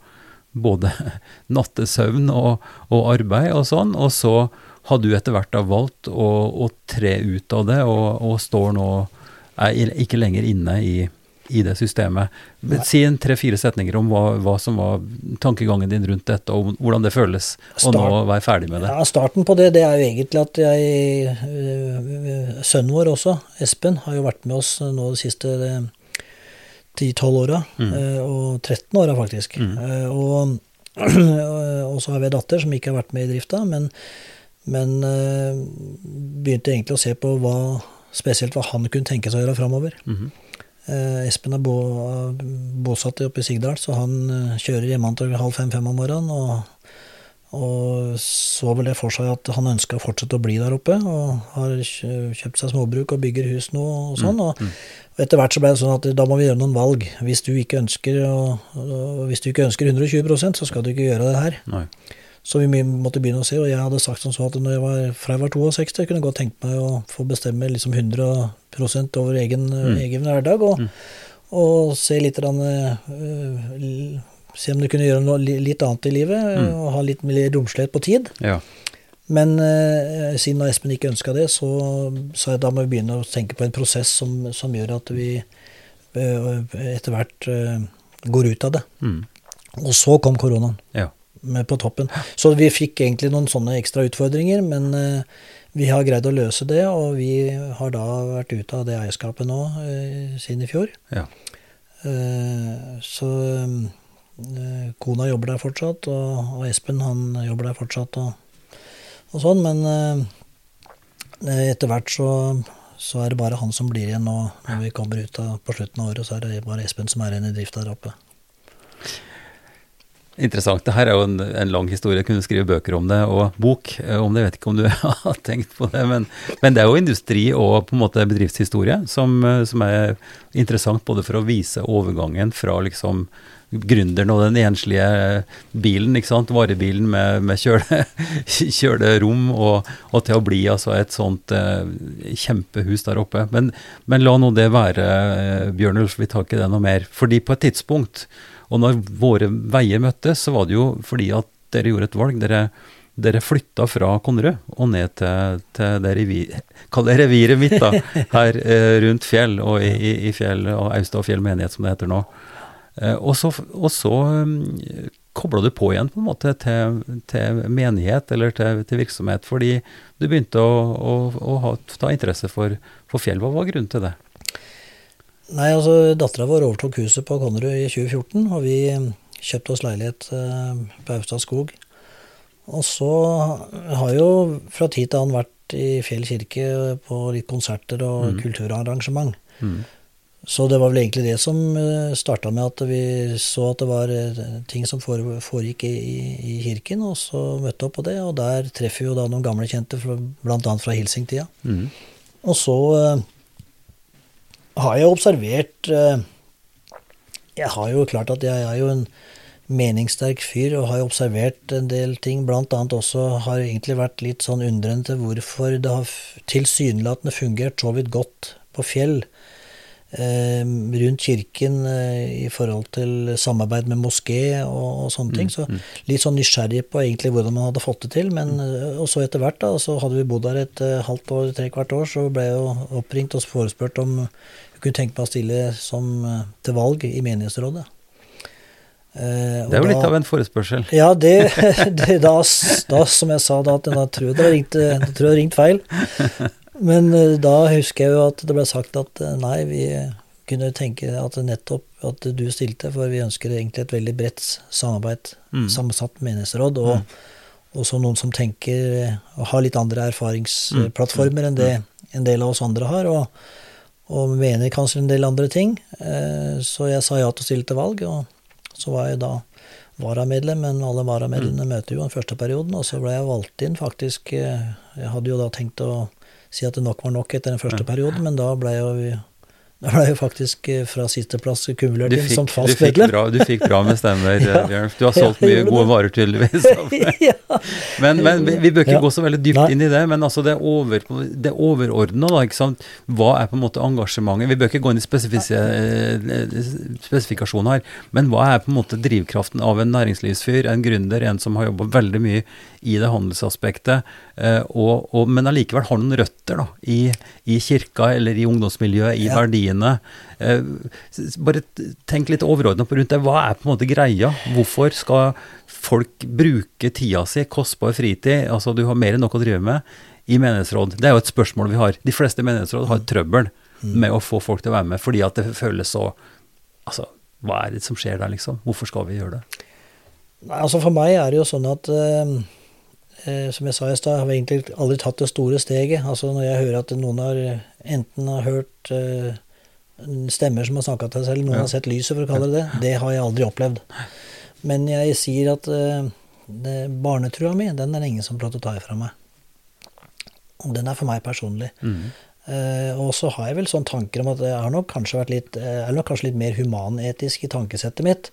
både nattesøvn og, og arbeid og sånn. Og så har du etter hvert da valgt å, å tre ut av det, og, og står nå er ikke lenger inne i, i det systemet. Men Si en tre-fire setninger om hva, hva som var tankegangen din rundt dette, og hvordan det føles å nå være ferdig med det. Ja, Starten på det det er jo egentlig at jeg øh, Sønnen vår også, Espen, har jo vært med oss nå de siste øh, 10-12 åra. Mm. øh, Og 13 åra, faktisk. Mm. Og, og så har vi en datter som ikke har vært med i drifta, men, men øh, begynte egentlig å se på hva spesielt hva han kunne tenke seg å gjøre framover. Eh, Espen er bo, bosatt oppe i Sigdal, så han eh, kjører hjemme til halv fem-fem om morgenen. Og, og så vel det for seg at han ønska å fortsette å bli der oppe, og har kjøpt seg småbruk og bygger hus nå og sånn. Mm, Og, og etter hvert så ble det sånn at da må vi gjøre noen valg. Hvis du ikke ønsker, og, hvis du ikke ønsker 120% så skal du ikke gjøre det her. Nei. Så vi måtte begynne å se, og jeg hadde sagt som så at når jeg var, fra jeg var 62, jeg kunne godt tenkt meg å få bestemme liksom 100% over egen, Mm. egen hverdag, og, Mm. og se litt uh, Se om du kunne gjøre noe litt annet i livet, Mm. og ha litt mer romslighet på tid. Ja. Men uh, siden Espen ikke ønska det, så sa jeg da må vi begynne å tenke på en prosess som, som gjør at vi uh, etter hvert går ut av det. Mm. Og så kom koronaen ja. Med på toppen. Så vi fikk egentlig noen sånne ekstra utfordringer, men eh, vi har greid å løse det, og vi har da vært ute av det eierskapet nå eh, siden i fjor. Ja. Eh, så kona jobber der fortsatt, og, og Espen han jobber der fortsatt, og, og sånn, men etter hvert så, så er det bare han som blir igjen nå når vi kommer ut av, på slutten av året, så er det bare Espen som er igjen i drift der oppe. Interessant. Det her er jo en, en lang historie. Jeg kunne skrive bøker om det, og bok eh, om det. Jeg vet ikke om du har tenkt på det, men, men det er jo industri og på en måte bedriftshistorie som, eh, som er interessant både for å vise overgangen fra liksom gründeren og den enslige bilen, ikke sant, varebilen med, med kjøle, kjølerom, og, og til å bli altså et sånt uh, kjempehus der oppe. Men, men la nå det være, Bjørnulf, vi tar ikke det noe mer. Fordi på et tidspunkt, og når våre veier møttes, så var det jo fordi at dere gjorde et valg. Dere, dere flytta fra Konnerud og ned til, til det revir, kall det reviret mitt, da, her eh, rundt Fjell, og i, i, i Fjell, og Austad og Fjell menighet, som det heter nå. Eh, og så, og så um, kobla du på igjen på en måte til, til menighet eller til, til virksomhet, fordi du begynte å, å, å ha, ta interesse for, for fjell. Hva var grunnen til det? Nei, altså Dattera vår overtok huset på Konnerud i 2014, og vi kjøpte oss leilighet eh, på Austad skog. Og så har jo fra tid til annen vært i Fjell kirke på litt konserter og Mm. kulturarrangement. Mm. Så det var vel egentlig det som starta med at vi så at det var eh, ting som foregikk i, i, kirken, og så møtte opp på det. Og der treffer vi jo da noen gamle kjente, annet fra hilsingtida. Mm. Og så eh, har jeg observert eh, Jeg har jo klart at jeg er jo en meningssterk fyr og har jo observert en del ting. Blant annet også har jeg egentlig vært litt sånn undrende til hvorfor det har tilsynelatende fungert så vidt godt på Fjell. Eh, rundt kirken eh, i forhold til samarbeid med moské og, og sånne ting. Så mm. litt sånn nysgjerrig på egentlig hvordan man hadde fått det til. Men eh, og så etter hvert, da, så hadde vi bodd der et halvt år, tre kvart år, så ble jeg jo oppringt og forespurt om jeg kunne tenke meg å stille som, til valg i menighetsrådet. Eh, Det er jo da, litt av en forespørsel. Ja, det, det da, da, som jeg sa da, at da tror jeg det har ringt, tror jeg det har ringt feil. Men eh, da husker jeg jo at det ble sagt at eh, nei, vi kunne tenke at nettopp at du stilte, for vi ønsker egentlig et veldig bredt samarbeid, Mm. sammensatt menighetsråd, og, mm. så noen som tenker eh, og har litt andre erfaringsplattformer enn det en del av oss andre har, og, og mener kanskje en del andre ting. Så jeg sa ja til å stille til valg, og så var jeg da varamedlem, men alle varamedlemmene møter jo den første perioden, og så ble jeg valgt inn faktisk Jeg hadde jo da tenkt å si at det nok var nok etter den første perioden, men da ble jo da ble jeg faktisk eh, fra sisteplass kumulert inn som fast medlem. du fikk bra med stemmer, Ja. Bjørn. Du har solgt ja, mye gode det. varer, tydeligvis. ja. Men, men vi, vi bør ikke gå så veldig dypt Nei. inn i det. Men altså det, over, det overordna, da. ikke sant? Hva er på en måte engasjementet? Vi bør ikke gå inn i eh, spesifikasjoner her. Men hva er på en måte drivkraften av en næringslivsfyr, en gründer, en som har jobba veldig mye i det handelsaspektet, eh, og, og, men allikevel har noen røtter da, i, i kirka eller i ungdomsmiljøet, i Ja. verdiene. Eh, bare tenk litt overordna rundt det. Hva er på en måte greia? Hvorfor skal folk bruke tida si, kostbar fritid, altså du har mer enn nok å drive med, i menighetsråd? Det er jo et spørsmål vi har. De fleste menighetsråd har trøbbel med å få folk til å være med, fordi at det føles så Altså, hva er det som skjer der, liksom? Hvorfor skal vi gjøre det? Nei, altså For meg er det jo sånn at eh, eh, Som jeg sa i stad, har vi egentlig aldri tatt det store steget. Altså Når jeg hører at noen har enten har hørt eh, stemmer som har snakka til seg, selv, noen Ja. har sett lyset, for å kalle det det, det har jeg aldri opplevd. Men jeg sier at uh, det, barnetrua mi, den er det ingen som prøver å ta ifra meg. Og den er for meg personlig. Mm. Uh, og så har jeg vel sånne tanker om at jeg har nok kanskje vært litt, uh, er nok kanskje litt mer humanetisk i tankesettet mitt.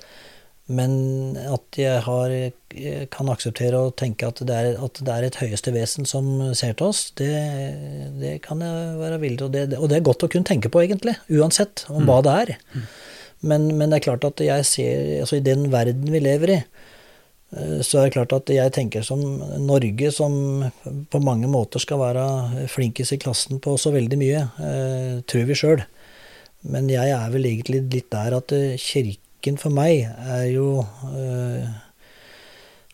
Men at jeg har, eh, kan akseptere og tenke at det, er, at det er et høyeste vesen som ser til oss, det, det kan jeg være villig til. Og det, og det er godt å kunne tenke på, egentlig. Uansett om hva det er. Men, men det er klart at jeg ser altså I den verden vi lever i, eh, så er det klart at jeg tenker som Norge, som på mange måter skal være flinkest i klassen på så veldig mye, eh, tror vi sjøl. Men jeg er vel egentlig litt der at eh, kirken for meg er jo eh,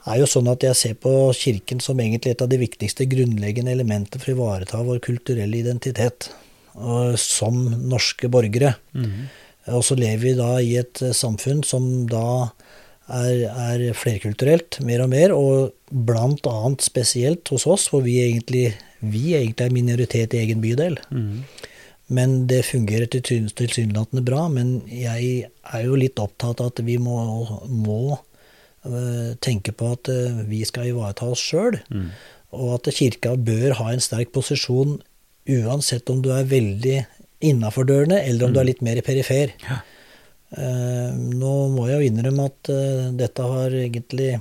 er jo sånn at jeg ser på kirken som egentlig et av de viktigste grunnleggende elementer for å ivareta vår kulturelle identitet og som norske borgere. Mhm. Og så lever vi da i et samfunn som da er, er flerkulturelt mer og mer, og blant annet spesielt hos oss, hvor vi egentlig, vi egentlig er minoritet i egen bydel. Mhm. Men det fungerer tilsynelatende bra. Men jeg er jo litt opptatt av at vi må, må øh, tenke på at øh, vi skal ivareta oss sjøl, Mm. og at kirka bør ha en sterk posisjon uansett om du er veldig innafor dørene, eller om du er litt mer perifer. Ja. Eh, nå må jeg jo innrømme at eh, dette har egentlig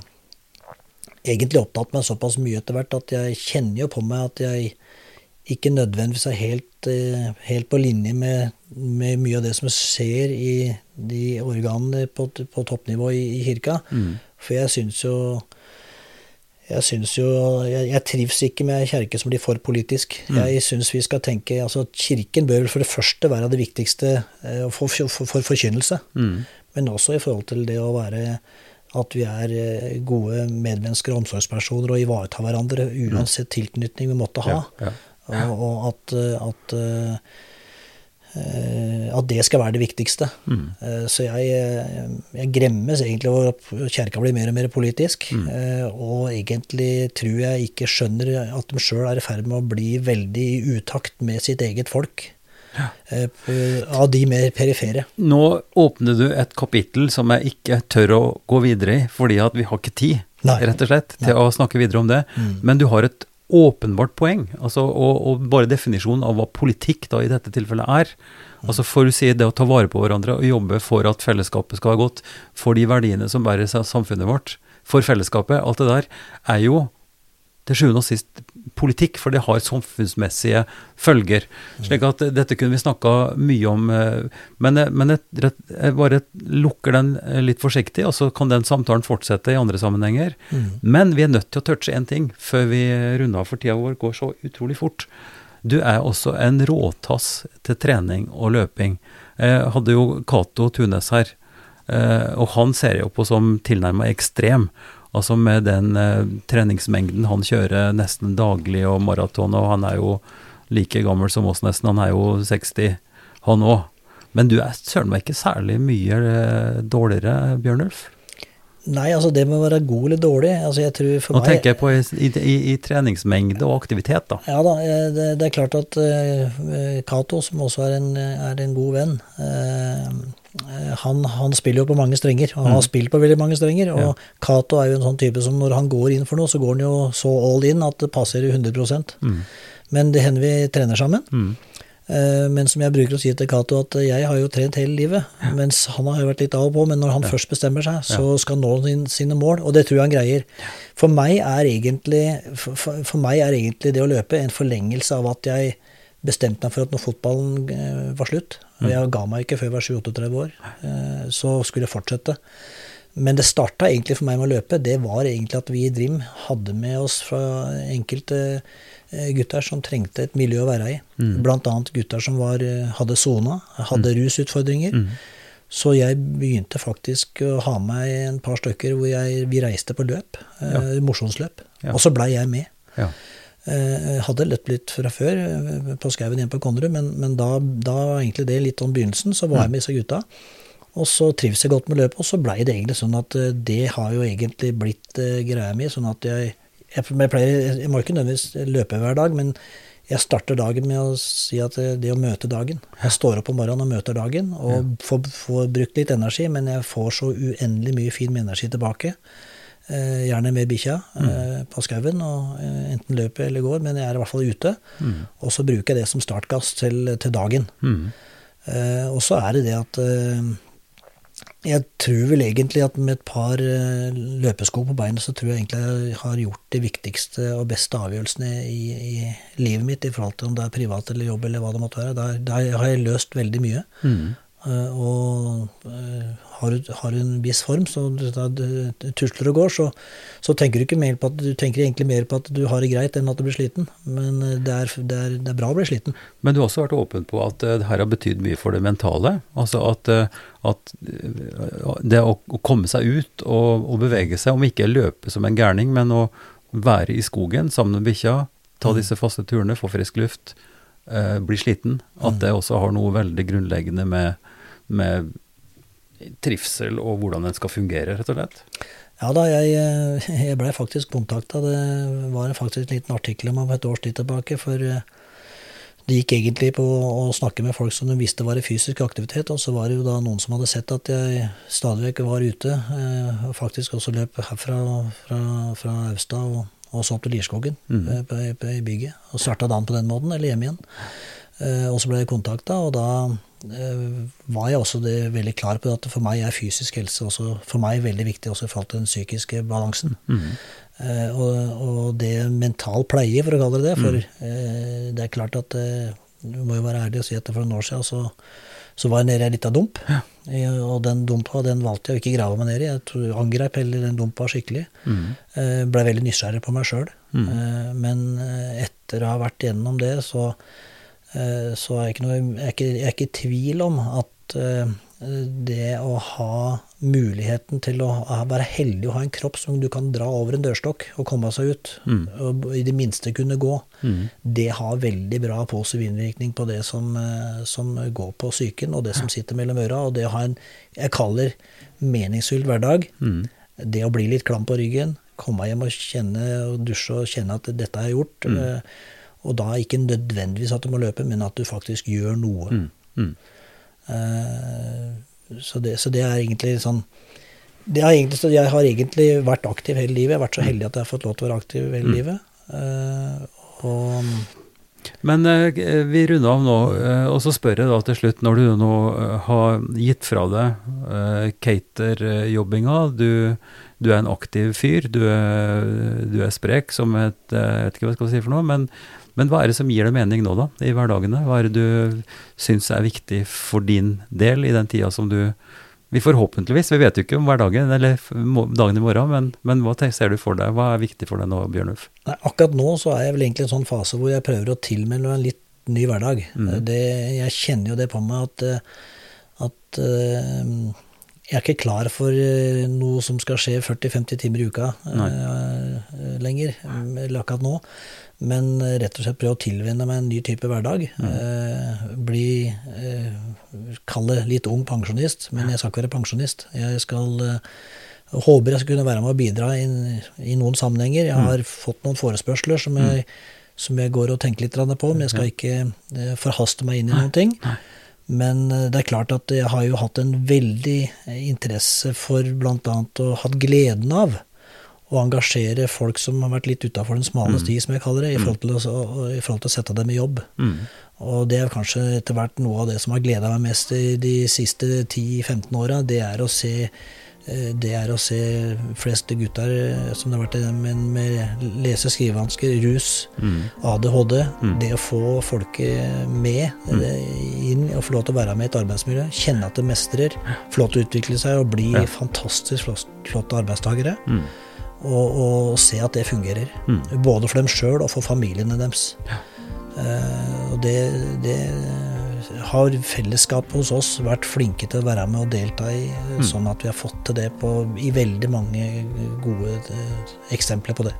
egentlig opptatt meg såpass mye etter hvert at jeg kjenner jo på meg at jeg ikke nødvendigvis er helt, eh, helt på linje med, med mye av det som skjer i de organene på, på toppnivå i, i kirka. Mm. For jeg syns jo jeg syns jo jeg, jeg trives ikke med ei kjerke som blir for politisk. Jeg syns vi skal tenke altså Kirken bør vel for det første være det viktigste for, for, for, for forkynnelse. Mm. Men også i forhold til det å være at vi er eh, gode medmennesker og omsorgspersoner og ivareta hverandre uansett tilknytning vi måtte ha. Ja, ja. Og, og at, eh, at, eh, at det skal være det viktigste. Mhm. Eh, Så jeg, jeg gremmes egentlig over at kjerka blir mer og mer politisk. Mm. Og egentlig tror jeg ikke skjønner at de sjøl er i ferd med å bli veldig i utakt med sitt eget folk. Ja. Av de mer perifere. Nå åpner du et kapittel som jeg ikke tør å gå videre i, fordi at vi har ikke tid, Nei. rett og slett, til å snakke videre om det. Mm. Men du har et åpenbart poeng, altså, og, og bare definisjonen av hva politikk da i dette tilfellet er. Altså For å si det å ta vare på hverandre og jobbe for at fellesskapet skal ha godt, for de verdiene som bærer seg samfunnet vårt, for fellesskapet, alt det der, er jo til sjuende og sist politikk, for det har samfunnsmessige følger. Slik at eh, dette kunne vi snakka mye om, eh, men, jeg- men jeg, jeg bare lukker den eh, litt forsiktig, og så kan den samtalen fortsette i andre sammenhenger. Men vi er nødt til å touche én ting før vi runder av, for tida vår går så utrolig fort. Du er også en råtass til trening og løping. Jeg hadde jo Cato Tunes her. Eh, og han ser jeg jo på som tilnærma ekstrem. Altså med den eh, treningsmengden han kjører nesten daglig og maraton, og han er jo like gammel som oss nesten, han er jo 60, han òg. Men du er søren meg ikke særlig mye eh, dårligere, Bjørnulf? Nei, altså det med å være god eller dårlig altså jeg tror for Nå meg, tenker jeg på i, i, i treningsmengde og aktivitet, da. Ja da, eh, det, det er klart at uh, Cato, som også er en, er en god venn, uh, han, han, spiller jo på mange strenger, og han har spilt på veldig mange strenger. Og Ja. Cato er jo en sånn type som når han går inn for noe, så går han jo så all in at det passer i 100 Mm. Men det hender vi trener sammen. Mm. Eh, Men som jeg bruker å si til Cato, at jeg har jo trent hele livet. Mens han har jo vært litt av og på, men når han først bestemmer seg, så skal han nå sin- sine mål. Og det tror jeg han greier. For meg er egentlig, for, for for meg er egentlig det å løpe en forlengelse av at jeg bestemte meg for at når fotballen eh, var slutt, og jeg ga meg ikke før jeg var 37 år, eh, så skulle jeg fortsette. Men det starta egentlig for meg med å løpe. Det var egentlig at vi i Drim hadde med oss fra enkelte eh, gutter som trengte et miljø å være i. Blant annet gutter som var, hadde sona, hadde rusutfordringer. Så jeg begynte faktisk å ha med en par stykker hvor jeg, vi reiste på løp. Eh, mosjonsløp. Ja. Og så blei jeg med. Ja. Eh, hadde løpt litt fra før, eh, på skauen hjemme på Konnerud, men, men da, da var egentlig det litt om begynnelsen. Så var jeg med disse gutta. Og så trives jeg godt med løpet, og så blei det egentlig sånn at eh, det har jo egentlig blitt greia mi. Sånn at jeg jeg, pleier, jeg må ikke nødvendigvis løpe hver dag, men jeg starter dagen med å si at det, det å møte dagen Jeg står opp om morgenen og møter dagen, og får, får brukt litt energi, men jeg får så uendelig mye fin energi tilbake. Eh, gjerne med bikkja eh, på skauen, og eh, enten løper eller går, men jeg er i hvert fall ute. Og så bruker jeg det som startgass til, til dagen. Mm. Eh, og så er det det at eh, jeg tror vel egentlig at med et par eh, løpesko på beinet, så tror jeg egentlig jeg har gjort de viktigste og beste avgjørelsene i, i livet mitt i forhold til om det er privat eller jobb eller hva det måtte være. Der, der har jeg løst veldig mye. Mm. Eh, og eh, har du, har du en viss form, så du, da tusler og går, så, så tenker du ikke mer på at du tenker egentlig mer på at du har det greit enn at du blir sliten. Men eh, det er, det er, det er bra å bli sliten. Men du har også vært åpen på at det her har betydd mye for det mentale. Altså at, at det å, å komme seg ut og, og bevege seg, om ikke løpe som en gærning, men å være i skogen sammen med bikkja, ta Mm. disse faste turene, få frisk luft, eh, bli sliten, Mm. at det også har noe veldig grunnleggende med, med trivsel og hvordan den skal fungere, rett og slett. Ja da, jeg, eh, jeg blei faktisk kontakta. Det var faktisk en liten artikkel om et års tid tilbake. For eh, det gikk egentlig på å snakke med folk som de visste var i fysisk aktivitet. Og så var det jo da noen som hadde sett at jeg stadig vekk var ute. eh, Og faktisk også løp herfra fra, fra Austa og, og så opp til Lierskogen på, i bygget. Og starta dagen på den måten, eller hjemme igjen. Og så ble jeg kontakta, og da var jeg også det veldig klar på at for meg er fysisk helse også for meg veldig viktig også i forhold til den psykiske balansen. Eh, og, og det mental pleie, for å kalle det det. For eh, det er klart at eh, Du må jo være ærlig og si at for noen år siden så, så var jeg nede i ei lita dump. Ja. og den dumpa den valgte jeg å ikke grave meg ned i. Jeg tror, angreip heller den dumpa skikkelig. Eh, Blei veldig nysgjerrig på meg sjøl. Eh, men eh, etter å ha vært gjennom det, så eh, så er jeg, ikke noe, jeg, er ikke, jeg er ikke i tvil om at eh, det å ha muligheten til å være heldig og ha en kropp som du kan dra over en dørstokk og komme seg ut, og i det minste kunne gå, det har veldig bra positiv innvirkning på det som, eh, som går på psyken, og det som sitter mellom øra, og det å ha en, jeg kaller meningsfylt hverdag, det å bli litt klam på ryggen, komme hjem og kjenne og dusje og kjenne at dette er gjort, eh, og da ikke nødvendigvis at du må løpe, men at du faktisk gjør noe. Mm. Eh, Så det, så det er egentlig sånn det er egentlig, Jeg har egentlig vært aktiv hele livet. Jeg har vært så heldig at jeg har fått lov til å være aktiv hele livet. Uh, og Men eh, vi runder av nå, eh, og så spør jeg da til slutt, når du nå eh, har gitt fra deg eh, caterjobbinga, du, du er en aktiv fyr, du er, du er sprek som et Jeg vet ikke hva jeg skal si for noe, men, men hva er det som gir deg mening nå, da, i hverdagene? Hva er det du syns er viktig for din del i den tida som du vi forhåpentligvis, vi vet jo ikke om hverdagen eller dagen i morgen, men, men hva ser du for deg? Hva er viktig for deg nå, Bjørnulf? Nei, akkurat nå så er jeg vel egentlig i en sånn fase hvor jeg prøver å tilmelde en litt ny hverdag. Mm. Det, jeg kjenner jo det på meg at, eh, at eh, jeg er ikke klar for eh, noe som skal skje 40-50 timer i uka uh, lenger, eller akkurat nå. Men rett og slett prøve å tilvenne meg en ny type hverdag. Mm. Uh, bli uh, Kall det litt ung pensjonist, men jeg skal ikke være pensjonist. Jeg skal håper jeg skal kunne være med å bidra i, i noen sammenhenger. Jeg mm. har mm. fått noen forespørsler som jeg, mm. som jeg, går og tenker litt på, men jeg skal ikke forhaste meg inn i noen ting. Men eh, det er klart at jeg har jo hatt en veldig eh, interesse for bl.a. og hatt gleden av å engasjere folk som har vært litt utafor den smale mm. sti, som jeg kaller det, i mm. forhold, til å, i forhold til å, sette dem i jobb. Mm. Og det er kanskje etter hvert noe av det som har gleda meg mest i de siste 10-15 åra. Det er å se Eh, det er å se flest gutter eh, som det har vært med, med lese- og skrivevansker, rus, mm. ADHD. Mm. Det å få folket med mm. inn og få lov til å være med i et arbeidsmiljø, kjenne at det mestrer, få lov til å utvikle seg og bli ja. fantastisk flotte arbeidstakere. Og, og, se at det fungerer. Mm. Både for dem sjøl og for familiene deres. Ja. Uh, og det, det har fellesskapet hos oss vært flinke til å være med og delta i, mm. sånn at vi har fått til det på, i veldig mange gode eh, eksempler på det.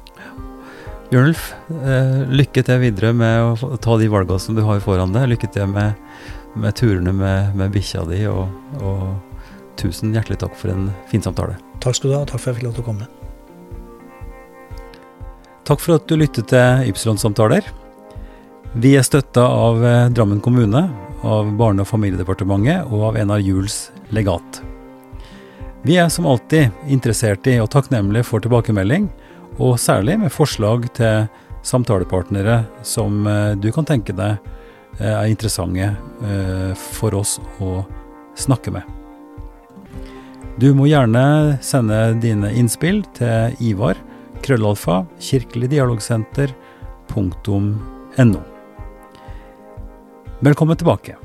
Bjørnulf, uh, lykke til videre med å ta de valgene som du har foran deg. Lykke til med, med turene med, med bikkja di, og, og, tusen hjertelig takk for en fin samtale. Takk skal du ha, og takk for at jeg fikk lov til å komme. Takk for at du lyttet til Ypsilon-samtaler. Vi er støtta av eh, Drammen kommune, av Barne- og familiedepartementet og av Enar Juels legat. Vi er som alltid interessert i og takknemlige for tilbakemelding, og særlig med forslag til samtalepartnere som eh, du kan tenke deg eh, er interessante for oss å snakke med. Du må gjerne sende dine innspill til Ivar krøllalfa kirkeligdialogsenter.no. Velkommen tilbake.